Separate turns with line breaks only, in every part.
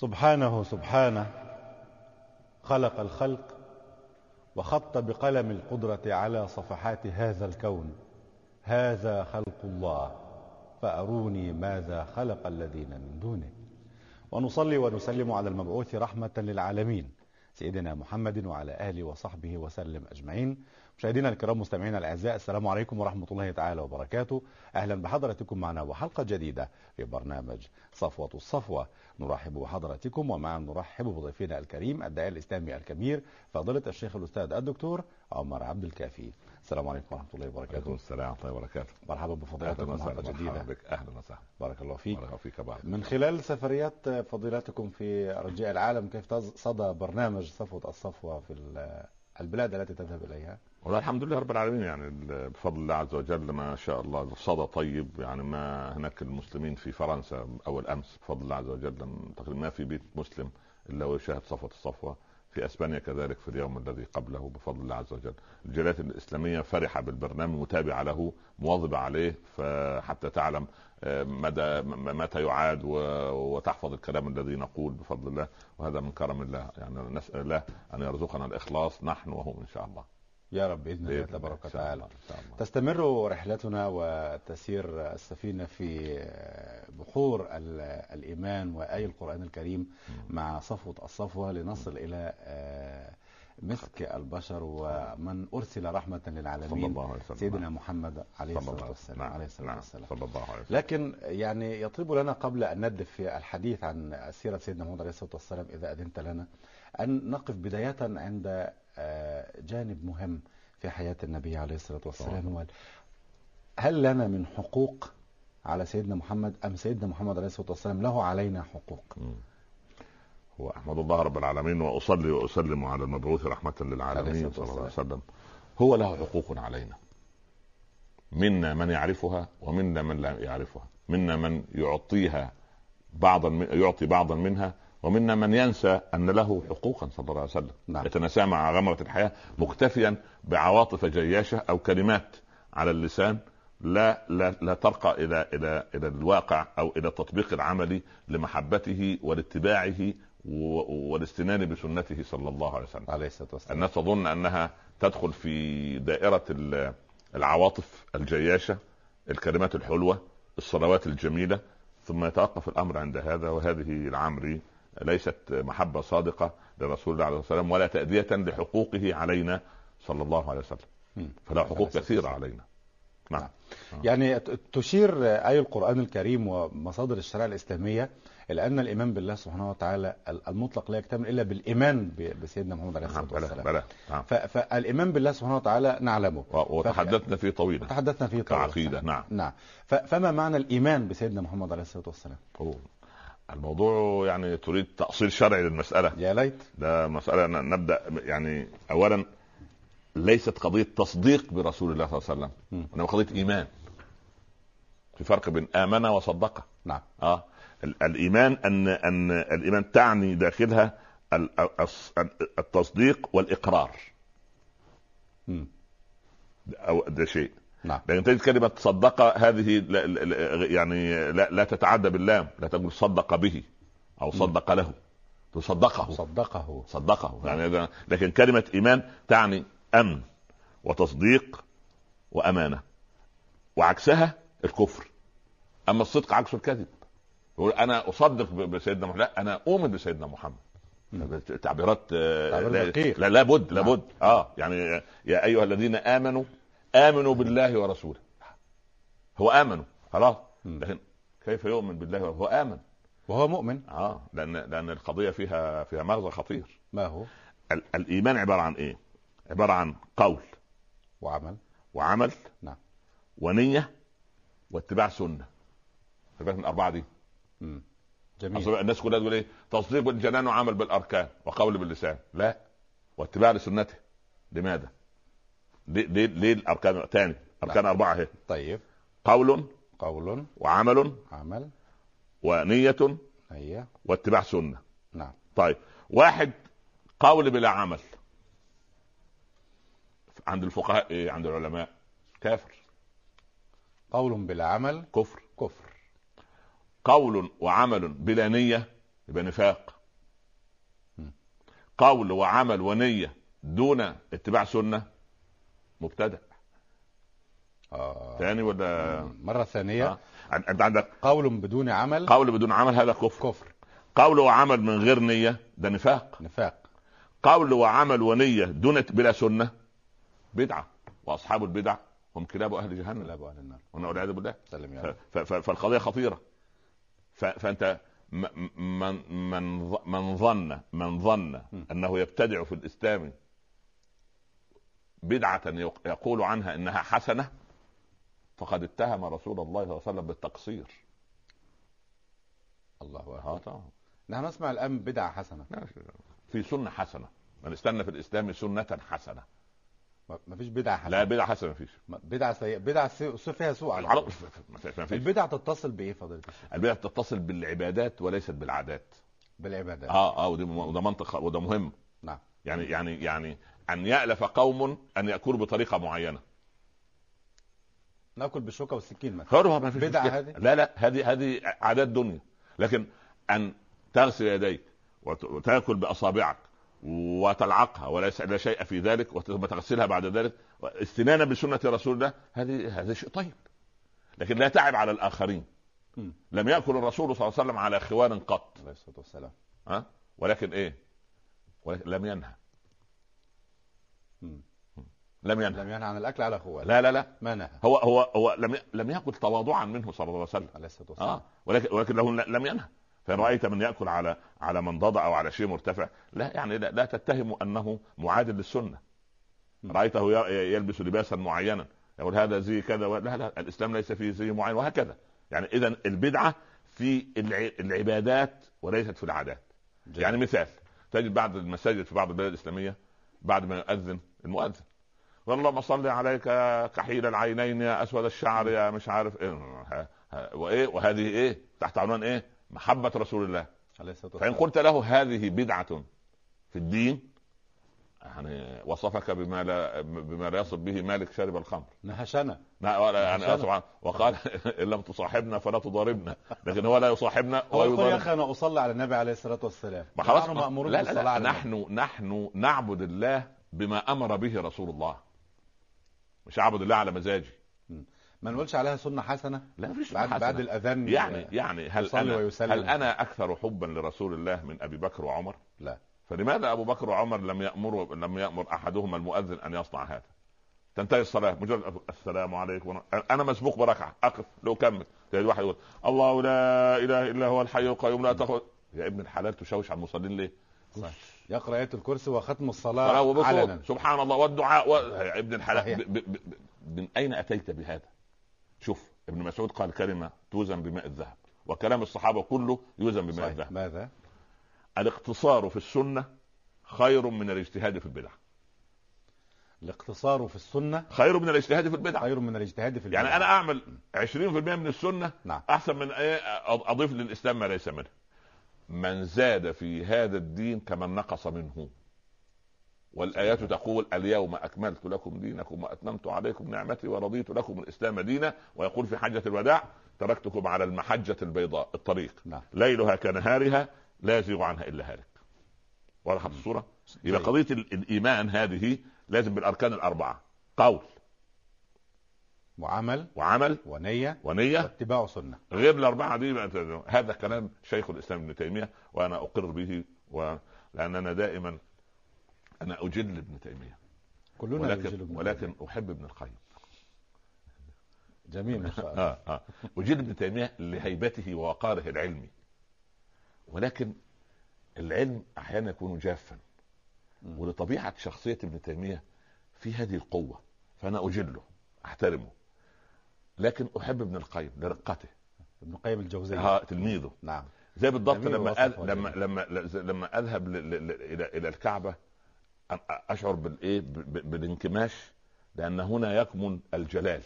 سبحانه سبحانه خلق الخلق وخط بقلم القدرة على صفحات هذا الكون. هذا خلق الله. فأروني ماذا خلق الذين من دونه. ونصلي ونسلم على المبعوث رحمة للعالمين. سيدنا محمد وعلى آله وصحبه وسلم أجمعين. مشاهدينا الكرام مستمعينا الأعزاء السلام عليكم ورحمة الله تعالى وبركاته. أهلا بحضراتكم معنا وحلقة جديدة في برنامج صفوة الصفوة. نرحب بحضراتكم ومعا نرحب بضيفنا الكريم الداعي الإسلامي الكبير فضيلة الشيخ الأستاذ الدكتور عمر عبد الكافي. السلام عليكم ورحمة الله وبركاته.
وعليكم السلام ورحمة الله وبركاته.
مرحبا بفضيلتكم حلقه جديدة.
بك. أهلا وسهلا.
بارك الله فيك.
بارك فيك بعد.
من خلال سفريات فضيلتكم في ارجاء العالم كيف صدى برنامج صفوة الصفوة في البلاد التي تذهب إليها؟
والله الحمد لله رب العالمين يعني بفضل الله عز وجل ما شاء الله صدى طيب يعني ما هناك المسلمين في فرنسا اول امس بفضل الله عز وجل تقريبا ما في بيت مسلم إلا ويشاهد صفوة الصفوة في أسبانيا كذلك في اليوم الذي قبله بفضل الله عز وجل. الجاليات الإسلامية فرحة بالبرنامج متابعة له مواظبة عليه فحتى تعلم آه، مدى متى يعاد وتحفظ الكلام الذي نقول بفضل الله وهذا من كرم الله. يعني نسأل الله أن يرزقنا الإخلاص نحن وهم إن شاء الله.
يا رب بإذن الله تبارك وتعالى تستمر رحلتنا وتسير السفينة في بحور الإيمان واي القرآن الكريم مع صفوة الصفوة لنصل إلى آه، مسك البشر ومن أرسل رحمة للعالمين صلى الله عليه وسلم. سيدنا محمد عليه الصلاة والسلام نعم. عليه الصلاة نعم. والسلام صلى الله عليه وسلم. لكن يعني يطيب لنا قبل أن ندف في الحديث عن سيرة سيدنا محمد عليه الصلاة والسلام إذا أذنت لنا أن نقف بداية عند جانب مهم في حياة النبي عليه الصلاة والسلام. هو هل لنا من حقوق على سيدنا محمد أم سيدنا محمد عليه الصلاة والسلام له علينا حقوق؟
هو أحمد الله رب العالمين وأصلي وأسلم على المبعوث رحمة للعالمين صلى الله عليه وسلم. هو له حقوق علينا. منا من يعرفها ومنا من لا يعرفها. منا من يعطيها بعضا يعطي بعضا منها ومنا من ينسى أن له حقوقا صلى الله عليه وسلم نعم. يتناسى مع غمرة الحياة مكتفيا بعواطف جياشة أو كلمات على اللسان لا لا لا ترقى إلى إلى إلى الواقع أو إلى التطبيق العملي لمحبته ولاتباعه والاستنان بسنته صلى الله عليه وسلم.
عليه الصلاة والسلام.
الناس تظن أنها تدخل في دائرة العواطف الجياشة، الكلمات الحلوة، الصلوات الجميلة، ثم يتوقف الأمر عند هذا وهذه العمري ليست محبة صادقة لرسول الله عليه وسلم ولا تأدية لحقوقه علينا صلى الله عليه وسلم. فله حقوق كثيرة علينا.
نعم. نعم. يعني تشير آية القرآن الكريم ومصادر الشريعة الإسلامية إلى أن الإيمان بالله سبحانه وتعالى المطلق لا يكتمل إلا بالإيمان بسيدنا محمد عليه الصلاة نعم، والسلام. بلا نعم. فالإيمان بالله سبحانه وتعالى نعلمه.
وتحدثنا فيه طويلا
تحدثنا فيه طويلا
كعقيدة نعم.
نعم. فما معنى الإيمان بسيدنا محمد عليه الصلاة والسلام؟
أوه. الموضوع يعني تريد تأصيل شرعي للمسألة.
يا ليت.
ده مسألة نبدأ يعني أولا ليست قضية تصديق برسول الله صلى الله عليه وسلم إنما قضية إيمان. في فرق بين آمن وصدق.
نعم.
آه. الإيمان أن أن الإيمان تعني داخلها التصديق والإقرار. م. أو ده شيء. نعم. لكن تجد كلمة صدق هذه لا يعني لا, لا تتعدى باللام لا تقول صدق به أو صدق له. تصدقه.
صدقه.
صدقه. يعني لكن كلمة إيمان تعني أمن وتصديق وأمانة. وعكسها الكفر. أما الصدق عكس الكذب. يقول أنا أصدق بسيدنا محمد. لا أنا أؤمن بسيدنا محمد. تعبيرات
آه،
لا لابد لابد نعم. آه يعني يا أيها الذين آمنوا آمنوا بالله ورسوله. هو آمنوا خلاص. لكن كيف يؤمن بالله وهو آمن.
وهو مؤمن.
آه لأن لأن القضية فيها فيها مغزى خطير.
ما هو؟
الإيمان عبارة عن إيه؟ عبارة عن قول.
وعمل.
وعمل.
نعم.
ونية. واتباع سنة. بالك من الأربعة دي.
امم جميل.
الناس كلها تقول إيه؟ تصديق بالجنان وعمل بالأركان وقول باللسان. لا. واتباع لسنته. لماذا؟ ليه ليه, ليه الأركان ثاني أركان أربعة أهي.
طيب.
قول.
قول.
وعمل.
عمل.
ونية.
نية
واتباع سنة.
نعم.
طيب. واحد قول بلا عمل. عند الفقهاء إيه عند العلماء. كافر.
قول بلا عمل.
كفر.
كفر.
قول وعمل بلا نية يبقى نفاق. قول وعمل ونية دون اتباع سنة مبتدع
آه.
ثاني ولا؟
مرة ثانية. آه.
أنت عندك
قول بدون عمل.
قول بدون عمل هذا كفر.
كفر.
قول وعمل من غير نية ده نفاق.
نفاق.
قول وعمل ونية دون بلا سنة بدعة. وأصحاب البدع هم كلاب أهل جهنم.
كلاب أهل النار.
والعياذ بالله.
سلم يا
فالقضية خطيرة. فأنت من من من ظن من ظن أنه يبتدع في الإسلام بدعة يقول عنها إنها حسنة فقد اتهم رسول الله صلى الله عليه وسلم بالتقصير.
الله أكبر. نحن نسمع الآن بدعة حسنة.
في سنة حسنة. من استنى في الإسلام سنة حسنة.
ما فيش بدعة حسنة.
لا بدعة حسنة ما فيش.
بدعة سيئة بدعة فيها سوء على البدعة تتصل بإيه فضيلة
البدعة تتصل بالعبادات وليست بالعادات.
بالعبادات.
آه آه وده منطق وده مهم.
نعم.
يعني يعني يعني أن يألف قوم أن يأكلوا بطريقة معينة.
نأكل بالشوكة والسكين مثلا.
ما فيش
بدعة هذه؟
لا لا هذه هذه عادات دنيا. لكن أن تغسل يديك وتأكل بأصابعك وتلعقها وليس لا شيء في ذلك وثم تغسلها بعد ذلك استنانا بسنة رسول الله هذه هذا شيء طيب. لكن لا تعب على الآخرين. م. لم يأكل الرسول صلى الله عليه وسلم على خوان قط.
عليه الصلاة والسلام.
ها؟ ولكن إيه؟ ولكن لم ينهى. لم ينهى.
لم ينهى عن الأكل على خوان
لا لا لا.
ما نهى.
هو هو هو لم لم ياكل تواضعا منه صلى الله عليه وسلم.
عليه الصلاة والسلام. آه
ولكن ولكن له لم ينهى. فان رايت من يأكل على على منضده أو على شيء مرتفع. لا يعني لا, لا تتهم أنه معادل للسنة. رأيته يلبس لباسا معينا. يقول هذا زي كذا لا لا الإسلام ليس فيه زي معين وهكذا. يعني اذا البدعة في العبادات وليست في العادات. جميل. يعني مثال تجد بعض المساجد في بعض البلاد الإسلامية بعد ما يؤذن المؤذن. اللهم صل عليك كحيل العينين يا أسود الشعر يا مش عارف إيه. وإيه؟ وهذه إيه؟ تحت عنوان إيه؟ محبة رسول الله.
عليه الصلاة
فإن قلت له هذه بدعة في الدين يعني وصفك بما لا بما لا يصف به مالك شارب الخمر.
نهشنا.
يعني طبعا وقال إن لم تصاحبنا فلا تضاربنا. لكن هو لا يصاحبنا
هو يقول يا أخي أنا أصلي على النبي عليه الصلاة والسلام.
ما خلاص. لا لا, لا نحن نحن نعبد الله بما أمر به رسول الله مش اعبد الله على مزاجي
ما نقولش عليها سنة حسنة
لا مفيش
بعد
حسنة.
بعد الأذان
يعني يعني هل أنا ويسلم. هل أنا أكثر حبا لرسول الله من أبي بكر وعمر؟
لا
فلماذا أبو بكر وعمر لم يامروا لم يأمر أحدهما المؤذن أن يصنع هذا؟ تنتهي الصلاة مجرد السلام عليكم أنا مسبوق بركعة أقف لو كمل تجد واحد يقول الله لا إله إلا هو الحي القيوم لا تاخذ يا ابن الحلال تشوش على المصلين ليه؟
صحيح. يقرأ آية الكرسي وختم الصلاة علنا.
سبحان الله. والدعاء و... يا ابن الحلال. ب... ب... ب... من أين أتيت بهذا؟ شوف ابن مسعود قال كلمة توزن بماء الذهب وكلام الصحابة كله يوزن بماء الذهب.
ماذا؟
الاقتصار في السنة خير من الاجتهاد في البدع.
الاقتصار في السنة
خير من الاجتهاد في البدع.
خير من الاجتهاد في البدع.
يعني أنا أعمل 20% من السنة
نعم.
أحسن من إيه؟ أضيف للإسلام ما ليس منه. من زاد في هذا الدين كمن نقص منه. والآيات تقول اليوم أكملت لكم دينكم وأتممت عليكم نعمتي ورضيت لكم الإسلام دينا. ويقول في حجة الوداع تركتكم على المحجة البيضاء الطريق.
نعم.
ليلها كنهارها لا يزيغ عنها إلا هالك. وضحت الصورة؟ يبقى قضية الإيمان هذه لازم بالأركان الأربعة. قول.
وعمل
وعمل
ونية
ونية.
واتباع سنة.
غير الأربعة دي هذا كلام شيخ الإسلام ابن تيمية وأنا أقر به و... لأننا دائما أنا أجل ابن تيمية.
كلنا
ولكن ابن ولكن أحب ابن القيم.
جميل ما شاء
الله. آه آه. أجل ابن تيمية لهيبته ووقاره العلمي. ولكن العلم أحيانا يكون جافا. ولطبيعة شخصية ابن تيمية في هذه القوة فأنا أجله أحترمه. لكن أحب ابن القيم لرقته.
ابن القيم الجوزية.
ها تلميذه.
نعم.
زي بالضبط لما أذ... لما لما لما أذهب ل... ل... إلى إلى الكعبة أشعر بالايه بالانكماش لأن هنا يكمن الجلال.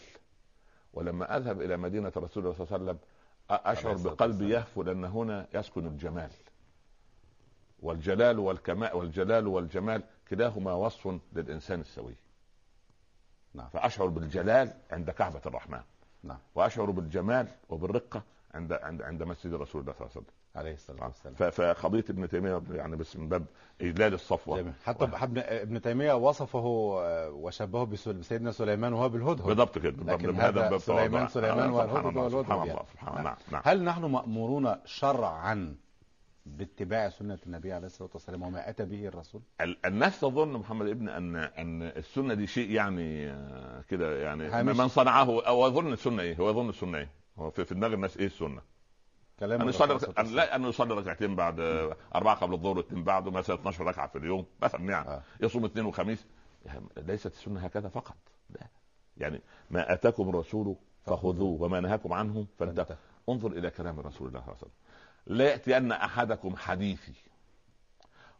ولما أذهب إلى مدينة رسول الله صلى الله عليه وسلم أشعر بقلبي يهفو لأن هنا يسكن الجمال. والجلال والكمال والجلال والجمال كلاهما وصف للإنسان السوي. نعم. فأشعر بالجلال عند كعبة الرحمن.
نعم.
وأشعر بالجمال وبالرقة عند عند عند مسجد رسول الله صلى الله عليه وسلم.
عليه الصلاة والسلام.
فقضيه ابن تيمية يعني بس من باب إجلال الصفوة.
جميل. حتى و... ابن ابن تيمية وصفه وشبهه بسيدنا سليمان وهو بالهدهد.
بالضبط كده
لكن هذا سليمان سليمان والهدهد
والهدهد سبحان الله سبحان الله. نعم.
هل نحن مأمورون شرعا باتباع سنة النبي عليه الصلاة والسلام وما أتى به الرسول؟
الناس تظن محمد ابن أن أن السنة دي شيء يعني كده يعني من صنعه أو يظن السنة إيه؟ هو يظن السنة إيه؟ هو في, في دماغ الناس إيه السنة؟ كلام أن يصلي أن لا أن يصلي ركعتين بعد أربعة قبل الظهر واثنين بعده مثلا 12 ركعة في اليوم مثلا يعني آه. يصوم اثنين وخميس. يعني ليست السنة هكذا فقط لا. يعني ما أتاكم الرسول فخذوه. وما نهاكم عنه فانتهوا. انظر إلى كلام رسول الله صلى الله عليه وسلم. لا يأتين أحدكم حديثي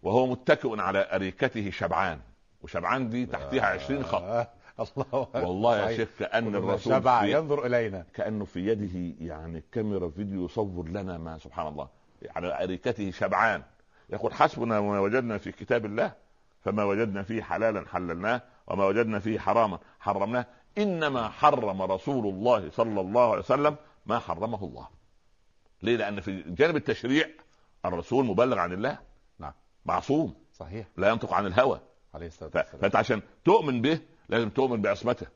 وهو متكئ على أريكته شبعان وشبعان دي تحتها عشرين خط.
الله
والله يا شيخ كأن الرسول
شبع ينظر إلينا.
كأنه في يده يعني كاميرا فيديو يصور لنا ما سبحان الله على أريكته شبعان. يقول حسبنا ما وجدنا في كتاب الله فما وجدنا فيه حلالا حللناه وما وجدنا فيه حراما حرمناه. إنما حرم رسول الله صلى الله عليه وسلم ما حرمه الله. ليه؟ لأن في جانب التشريع الرسول مبلغ عن الله.
نعم.
معصوم.
صحيح.
لا ينطق عن الهوى.
عليه الصلاة والسلام.
فأنت عشان تؤمن به لازم تؤمن بعصمته.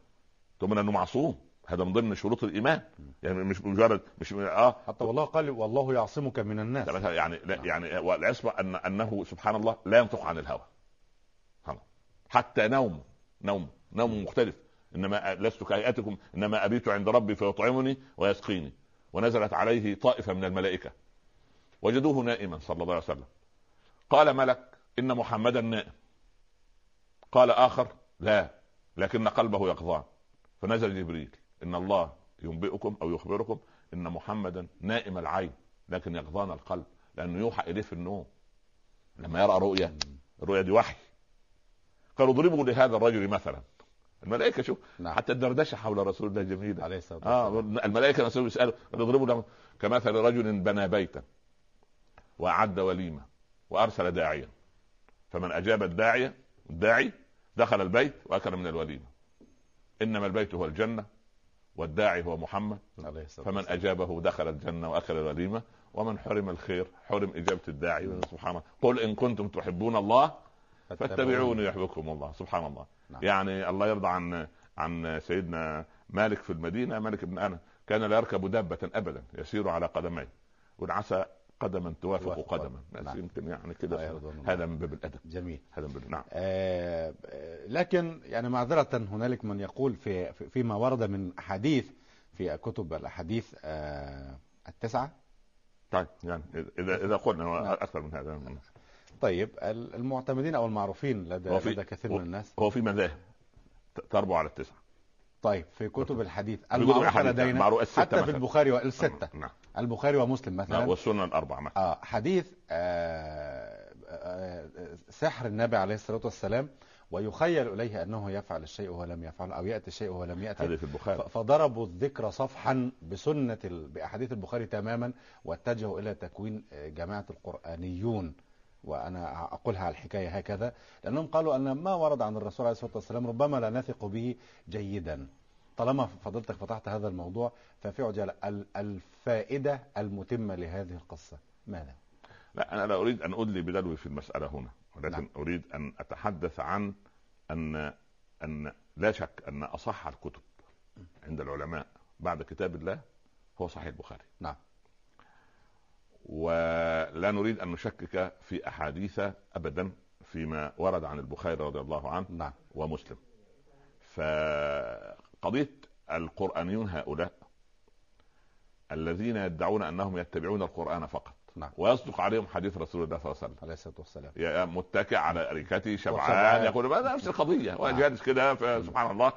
تؤمن أنه معصوم. هذا من ضمن شروط الإيمان. يعني مش مجرد مش آه.
حتى والله قال والله يعصمك من الناس.
يعني لا نعم. يعني والعصمه ان أنه سبحان الله لا ينطق عن الهوى. حتى نوم. نوم. نوم مختلف. إنما لست كهيئتكم. إنما أبيت عند ربي فيطعمني ويسقيني. ونزلت عليه طائفة من الملائكة. وجدوه نائما صلى الله عليه وسلم. قال ملك إن محمدا نائم. قال آخر لا لكن قلبه يقظان. فنزل جبريل إن الله ينبئكم أو يخبركم إن محمدا نائم العين لكن يقظان القلب لأنه يوحى إليه في النوم لما يرى رؤيا الرؤيا دي وحي. قالوا اضربوا لهذا الرجل مثلا. الملائكة شوف نعم. حتى الدردشة حول رسول الله جميله
عليه الصلاة والسلام.
آه الملائكة نفسهم يسالوا يضربوا لهم كمثل رجل بنى بيتا وأعد وليمة وأرسل داعيا. فمن أجاب الداعيه الداعي دخل البيت وأكل من الوليمة. إنما البيت هو الجنة والداعي هو محمد. عليه الصلاة فمن أجابه دخل الجنة وأكل الوليمة. ومن حرم الخير حرم إجابة الداعي سبحان الله. قل إن كنتم تحبون الله فاتبعوني يحبكم الله سبحان الله. نعم. يعني الله يرضى عن عن سيدنا مالك في المدينة مالك بن أنا كان لا يركب دابة ابدا يسير على قدميه والعسى قدما توافق قدما. نعم. يمكن يعني كده هذا من باب الأدب.
جميل.
هذا من باب
نعم. آه لكن يعني معذرة هنالك من يقول في فيما ورد من احاديث في كتب الاحاديث آه التسعة.
طيب يعني إذا إذا قلنا نعم. أكثر من هذا.
طيب المعتمدين أو المعروفين لدى, لدى كثير من الناس.
هو في مذاهب تربو على التسعة.
طيب في كتب الحديث المعروفه لدينا حتى في البخاري والستة. نعم. البخاري ومسلم مثلا. نعم
والسنن الأربعة مثلا.
آه حديث آه آه سحر النبي عليه الصلاة والسلام ويخيل إليه أنه يفعل الشيء وهو لم يفعل أو يأتي الشيء وهو لم يأتي.
هذه في البخاري
فضربوا الذكر صفحا بسنة بأحاديث البخاري تماما واتجهوا إلى تكوين جماعة القرآنيون. وأنا أقولها على الحكاية هكذا لأنهم قالوا أن ما ورد عن الرسول عليه الصلاة والسلام ربما لا نثق به جيدا. طالما فضلتك فتحت هذا الموضوع ففي عجالة. الفائدة المتمة لهذه القصة. ماذا؟
لا أنا لا أريد أن أدلي بدلوي في المسألة هنا ولكن نعم. أريد أن أتحدث عن ان أن لا شك أن أصح الكتب عند العلماء بعد كتاب الله هو صحيح البخاري.
نعم.
ولا نريد أن نشكك في أحاديث ابدا فيما ورد عن البخاري رضي الله عنه
نعم.
ومسلم فقضية القرآنيون هؤلاء الذين يدعون أنهم يتبعون القرآن فقط
نعم.
ويصدق عليهم حديث رسول الله صلى الله عليه وسلم.
عليه الصلاة والسلام.
متكئ على اريكته شبعان. يقول نفس القضية. نعم. جالس كده سبحان الله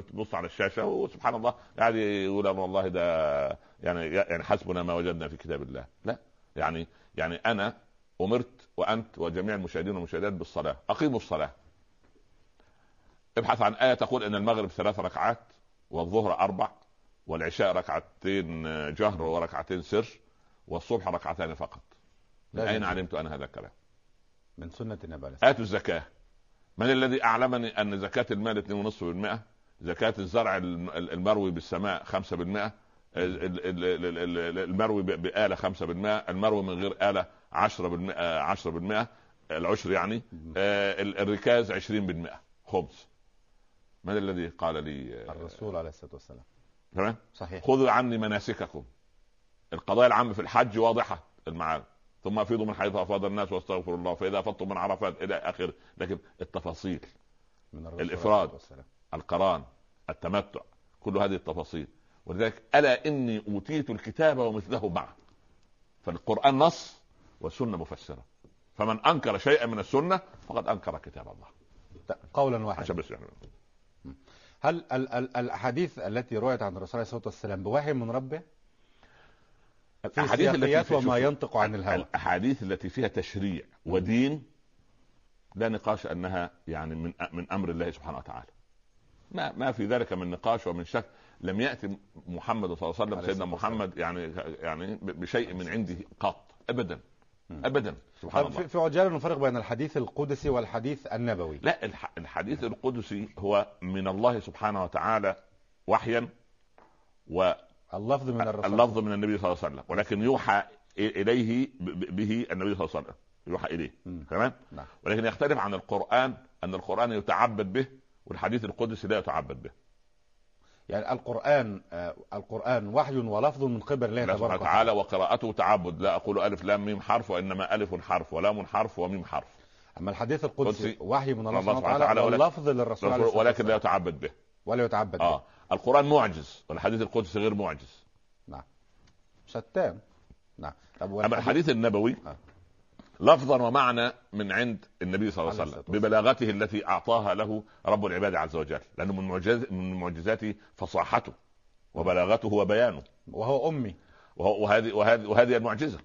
تبص على الشاشة وسبحان الله قاعد يقول والله ده يعني يعني حسبنا ما وجدنا في كتاب الله. لا. يعني يعني أنا أمرت وأنت وجميع المشاهدين والمشاهدات بالصلاة. أقيموا الصلاة. ابحث عن آية تقول إن المغرب ثلاث ركعات والظهر أربع والعشاء ركعتين جهر وركعتين سر. والصبح ركعتان فقط. من أين علمت أنا هذا الكلام؟
من سنة النبي
آتوا الزكاة. من الذي أعلمني أن زكاة المال 2.5% زكاة الزرع المروي بالسماء 5% المروي بآلة 5% المروي من غير آلة 10% 10% العشر يعني آه، الركاز 20% خبز. من الذي قال لي
الرسول عليه الصلاة والسلام.
تمام؟ صحيح. خذوا عني مناسككم. القضايا العامة في الحج واضحة المعاني ثم أفيضوا من حيث أفاض الناس واستغفروا الله فإذا أفضتم من عرفات إلى اخره لكن التفاصيل من الإفراد القران التمتع كل هذه التفاصيل. ولذلك ألا إني أوتيت الكتاب ومثله معه. فالقرآن نص والسنة مفسرة. فمن أنكر شيئا من السنة فقد أنكر كتاب الله.
قولا واحدا. عشان بس يعني. هل الاحاديث التي رويت عن الرسول عليه الصلاة والسلام بوحي من ربه؟
الاحاديث التي
وما ينطق عن الهوى.
الاحاديث التي فيها تشريع ودين لا نقاش أنها يعني من من أمر الله سبحانه وتعالى. ما ما في ذلك من نقاش ومن شك. لم يأتي محمد صلى الله عليه وسلم سيدنا محمد يعني يعني بشيء من عنده قط. ابدا. ابدا.
سبحان الله. في عجالة نفرق بين الحديث القدسي والحديث النبوي.
لا الحديث القدسي هو من الله سبحانه وتعالى وحيا و
اللفظ من الرسول
اللفظ من النبي صلى الله عليه وسلم. ولكن يوحى إليه به النبي صلى الله عليه وسلم. يوحى إليه. تمام؟ نعم. ولكن يختلف عن القرآن أن القرآن يتعبد به والحديث القدسي لا يتعبد به.
يعني القرآن آه القرآن وحي ولفظ من قبل الله
تبارك وتعالى وقراءته تعبد. لا أقول ألف لام ميم حرف وإنما ألف حرف ولام حرف وميم حرف.
أما الحديث القدسي وحي من الله سبحانه وتعالى واللفظ للرسول
ولكن لا يتعبد به.
ولا يتعبد آه. به.
القرآن معجز والحديث القدسي غير معجز.
نعم. شتان.
نعم. طب أما الحديث النبوي آه. لفظا ومعنى من عند النبي صلى الله عليه وسلم ببلاغته التي أعطاها له رب العباد عز وجل لأنه من معجز من معجزاته فصاحته وبلاغته وبيانه.
وهو أمي.
وهو وهذه وهذه وهذه المعجزة.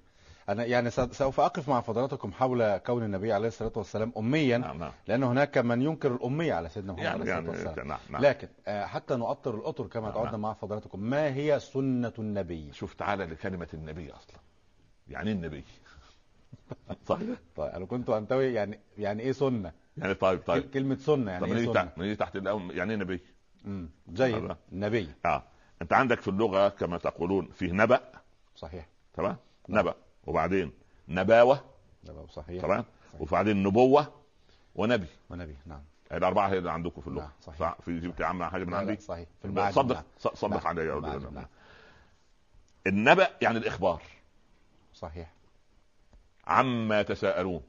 أنا يعني سوف أقف مع فضلاتكم حول كون النبي عليه الصلاة والسلام اميا نعم نعم. لأن هناك من ينكر الأمية على سيدنا محمد يعني عليه الصلاة يعني والسلام. نعم نعم. لكن آه، حتى نؤطر الأطر كما نعم تعودنا نعم. مع فضلاتكم. ما هي سنة النبي؟
شوف تعالى لكلمة النبي أصلا. يعني إيه النبي؟ صح
طيب أنا كنت أنتوي يعني يعني إيه سنة؟
يعني طيب طيب.
كلمة سنة يعني
طب إيه سنة؟ نيجي تحت الأول يعني إيه نبي؟
امم جيد. نبي.
آه. أنت عندك في اللغة كما تقولون فيه نبأ.
صحيح.
تمام؟ نبأ. وبعدين نباوة.
نبأ صحيح.
تمام؟ وبعدين نبوة ونبي.
ونبي نعم.
الاربعه هي اللي عندكم في اللغة. نعم
صحيح. صح
في جبت يا عم حاجة من عندي؟
صحيح.
في المعجم صدق نعم. صدق نعم. علي نعم. النبأ يعني الإخبار.
صحيح.
عما يتساءلون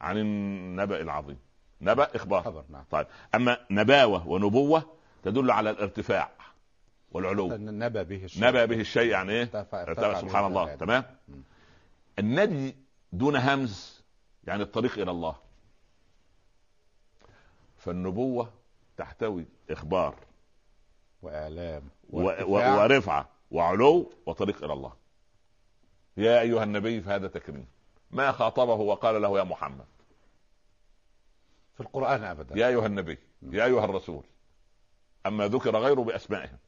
عن النبأ العظيم. نبأ إخبار. خبر نعم. طيب أما نباوة ونبوة تدل على الارتفاع. والعلو.
نبى به الشيء.
نبى به الشيء يعني إيه؟ ارتفع سبحان الله. تمام؟ النبي دون همز يعني الطريق إلى الله. فالنبوة تحتوي إخبار
وإعلام
ورفعة وعلو وطريق إلى الله. يا أيها النبي فهذا تكريم ما خاطبه وقال له يا محمد؟
في القرآن ابدا.
يا أيها النبي يا أيها الرسول. أما ذكر غيره بأسمائهم.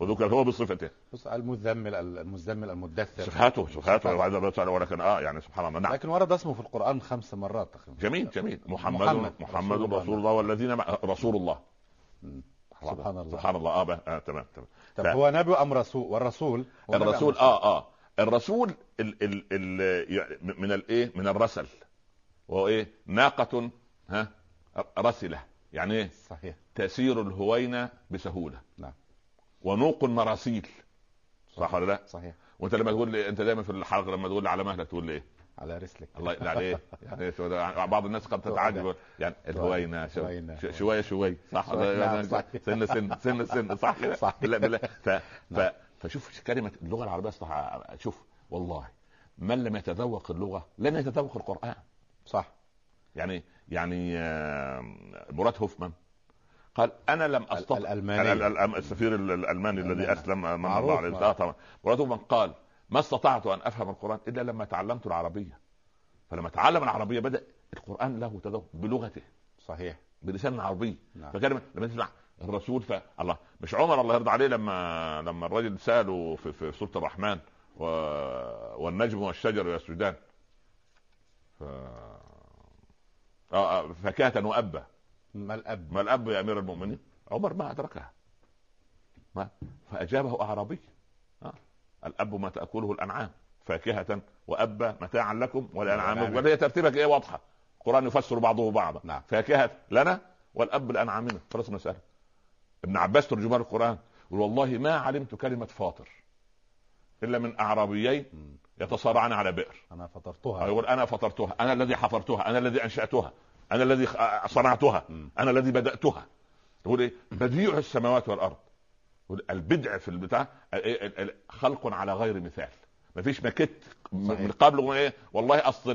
وذكر هو بصفته.
بص المزمل المزمل المدثر.
صفاته صفاته ولكن آه يعني سبحان الله.
نعم. لكن ورد اسمه في القرآن خمس مرات
تقريبا. جميل جميل. محمد محمد, محمد رسول, رسول الله. والذين مع رسول الله.
سبحان الله.
سبحان الله. آه, آه تمام تمام.
طب هو نبي أم رسول؟ والرسول؟
الرسول آه آه. الرسول ال ال ال من الايه من الرسل. وهو إيه؟ ناقة ها؟ رسلة. يعني إيه؟
صحيح.
تسير الهوينة بسهولة.
نعم.
ونوق مراسيل صح ولا لا؟
صحيح.
وانت لما تقول لي انت دايما في الحلقة لما تقول لي على مهلك تقول لي إيه؟
على رسلك.
الله يقل عليه يعني بعض الناس قد تتعجب. يعني الهوينه شوية شوية. صح سن سن سن سن. صح كده؟ صح ف... ف... فشوف كلمة اللغة العربية. صح شوف والله من لم يتذوق اللغة؟ لن يتذوق القرآن.
صح.
يعني يعني مراد هوفمان. قال أنا لم أستطع.
الالماني
السفير الألماني الذي أسلم من الله عليه آه طبعا. مراد هوفمان قال ما استطعت أن أفهم القرآن إلا لما تعلمت العربية. فلما تعلم العربية بدأ القرآن له تذوق بلغته.
صحيح.
بلسان عربي. نعم. فكلمه لما تسمع الرسول فالله مش عمر الله يرضى عليه لما لما الرجل سأله في, في سورة الرحمن و... والنجم والشجر يسجدان ف... آه, آه، فكاهة وأبا
ما الأب؟
ما الأب يا أمير المؤمنين؟ عمر ما أدركها. ما؟ فأجابه أعرابي. الأب ما تأكله الأنعام فاكهة وابا متاعا لكم ولانعامكم وهي ترتيبك إيه واضحة؟ القران يفسر بعضه بعضا نعم. فاكهة لنا والأب لانعامنا خلاص المساله ابن عباس ترجمان القرآن يقول والله ما علمت كلمة فاطر إلا من أعرابيين يتصارعان على بئر.
أنا فطرتها.
يقول أنا فطرتها. أنا الذي حفرتها. أنا الذي أنشأتها. أنا الذي صنعتها. أنا الذي بدأتها. تقول إيه؟ بديع السماوات والأرض. البدع في البتاع خلق على غير مثال. ما فيش ماكيت من قبل إيه؟ والله أصل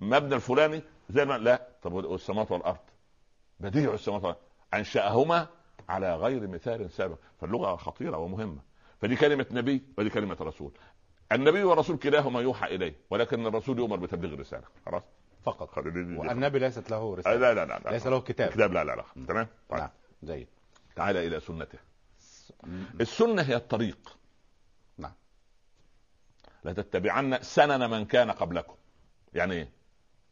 المبنى الفلاني زي ما لا. طب والسماوات والأرض؟ بديع السماوات والأرض. أنشأهما على غير مثال سابق. فاللغة خطيرة ومهمة. فدي كلمة نبي ودي كلمة رسول. النبي والرسول كلاهما يوحى إليه ولكن الرسول يؤمر بتبليغ الرسالة. خلاص؟
فقط. والنبي ليست له رسالة.
لا لا لا, لا.
ليس له كتاب.
كتاب لا لا لا تمام؟
طيب. نعم جيد.
تعال إلى سنته. السنة هي الطريق.
نعم.
لتتبعن سنن من كان قبلكم. يعني إيه؟